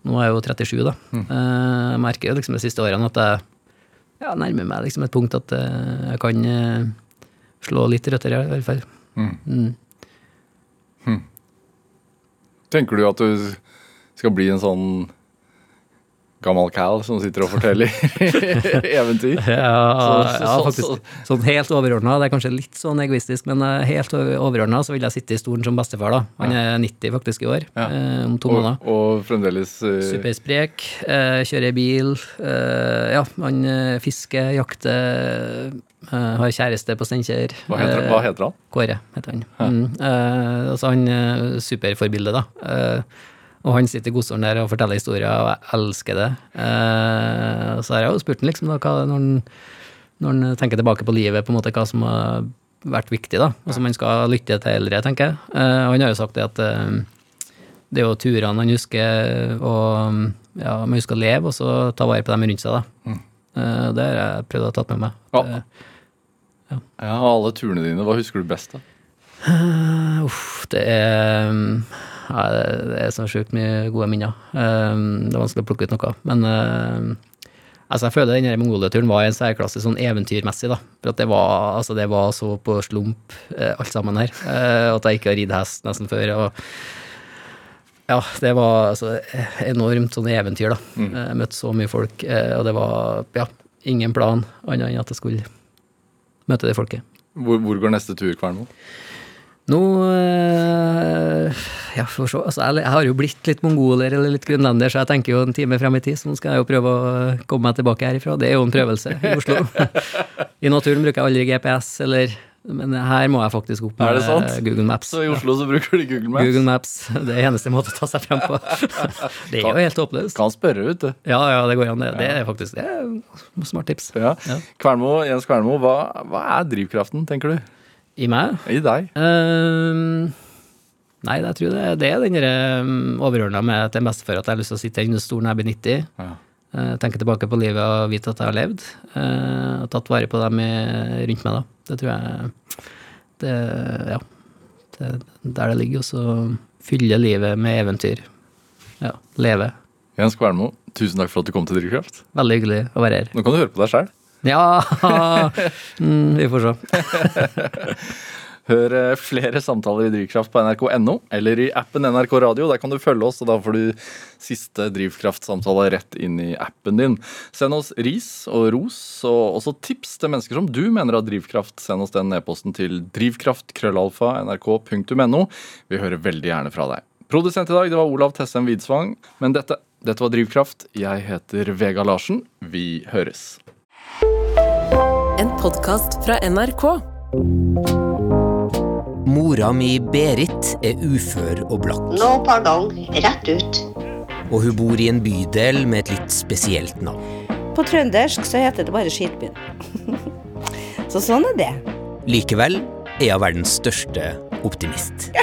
nå er jeg jo 37, da. Eh, Jeg merker jo liksom de siste årene at jeg ja, nærmer meg liksom et punkt at jeg kan slå litt røtter, i hvert fall. Mm.
Tenker du at du skal bli en sånn gammel Cal som sitter og forteller *laughs* eventyr?
Ja,
Så- så-
ja
så-
faktisk. Sånn helt overordna. Det er kanskje litt sånn egoistisk, men eh, helt overordna så vil jeg sitte i stolen som bestefar, da. Han er 90 faktisk i år,
Ja.
eh, om to
Og,
måneder.
og fremdeles uh...
Supersprek, eh, kjører bil, eh, ja, han eh, fisker, jakter, har kjæreste på Steinkjer.
hva, heter, hva heter han?
Kåre heter han. Mm. Eh, altså han er superforbilde, da. Eh, og han sitter i godstolen der og forteller historier, og jeg elsker det. Eh, så har jeg jo spurt han liksom da, hva, når, han, når han tenker tilbake på livet, på en måte hva som har vært viktig, da. som han skal lytte til eldre, tenker jeg. Eh, og han har jo sagt det at eh, det er jo turene han husker, og ja, man husker å leve, og så ta vare på dem rundt seg, da. Eh, det har jeg prøvd å ta med meg.
Ja.
Eh,
Ja, av alle turene dine, hva husker du best? da?
Uh, uff, det er ja, det- er så sjukt mye gode minner. Um, det er vanskelig å plukke ut noe. Men uh, altså jeg føler den Mongolia-turen var i en særklasse sånn eventyrmessig. da. For det var, altså det var så på slump, eh, alt sammen her. eh, at jeg ikke har ridd hest nesten før. og ja, det var altså enormt sånn eventyr, da. Jeg møtte så mye folk, eh, og det var ja, ingen plan annet enn at jeg skulle møte det folket.
Hvor, hvor går neste tur, Kvernmo?
Nå øh, Ja, får se. Altså, jeg, har jo blitt litt mongoler eller litt grønlender, så jeg tenker jo en time frem i tid, så nå skal jeg jo prøve å komme meg tilbake herifra. Det er jo en prøvelse i Oslo. *laughs* I naturen bruker jeg aldri GPS, eller Men her må jeg faktisk opp med? Google Maps.
Så i Oslo så bruker de Google Maps.
Google Maps. Det er eneste måte å ta seg frem på. *laughs* Det er jo helt håpløst.
Kan spørre, vet du.
Ja, ja, det går an. Det, det er faktisk det er smart tips.
Ja.
Ja.
Kvernmo, Jens Kvernmo, hva, hva er drivkraften, tenker du?
I meg?
I deg?
Uh, nei, jeg tror det, det er den um, overordna med til bestefar at jeg har lyst til å sitte i stor når jeg blir 90.
Ja.
eh, tenke tilbake på livet og vite at jeg har levd. eh, og tatt vare på dem i- rundt meg, da. Det tror jeg det, Ja. Det, der det ligger. Og så fylle livet med eventyr. Ja. Leve.
Jens Kvernmo, tusen takk for at du kom til Drivkraft.
Veldig hyggelig å være her.
Nå kan du høre på deg sjøl.
Ja! *laughs* mm, vi får se. *laughs*
Hør eh, flere samtaler i Drivkraft på nrk.no eller i appen NRK Radio. Der kan du følge oss, og da får du siste Drivkraft-samtale rett inn i appen din. Send oss ris og ros, og også tips til mennesker som du mener har drivkraft. Send oss den e-posten til drivkraftkrøllalfa.nrk.no. Vi hører veldig gjerne fra deg. Produsent i dag det var Olav Tessem Widsvang. Men dette, dette var Drivkraft. Jeg heter Vega Larsen. Vi høres.
En podkast fra NRK.
Mora mi Berit er ufør og blakk,
Nå, pardon, rett ut.
og hun bor i en bydel med et litt spesielt navn.
På trøndersk så heter det bare Skitbyen. *laughs* så sånn er det.
Likevel er hun verdens største optimist. *laughs*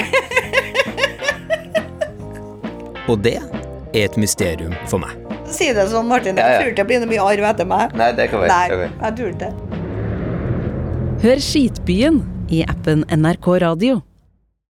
Og det er et mysterium for meg.
Si det sånn, Martin.
Ja, ja.
Jeg tror ikke det blir noe mye arv etter meg.
Nei, det kan være.
Nei, jeg tror ikke det.
Hør Skitbyen i appen NRK Radio.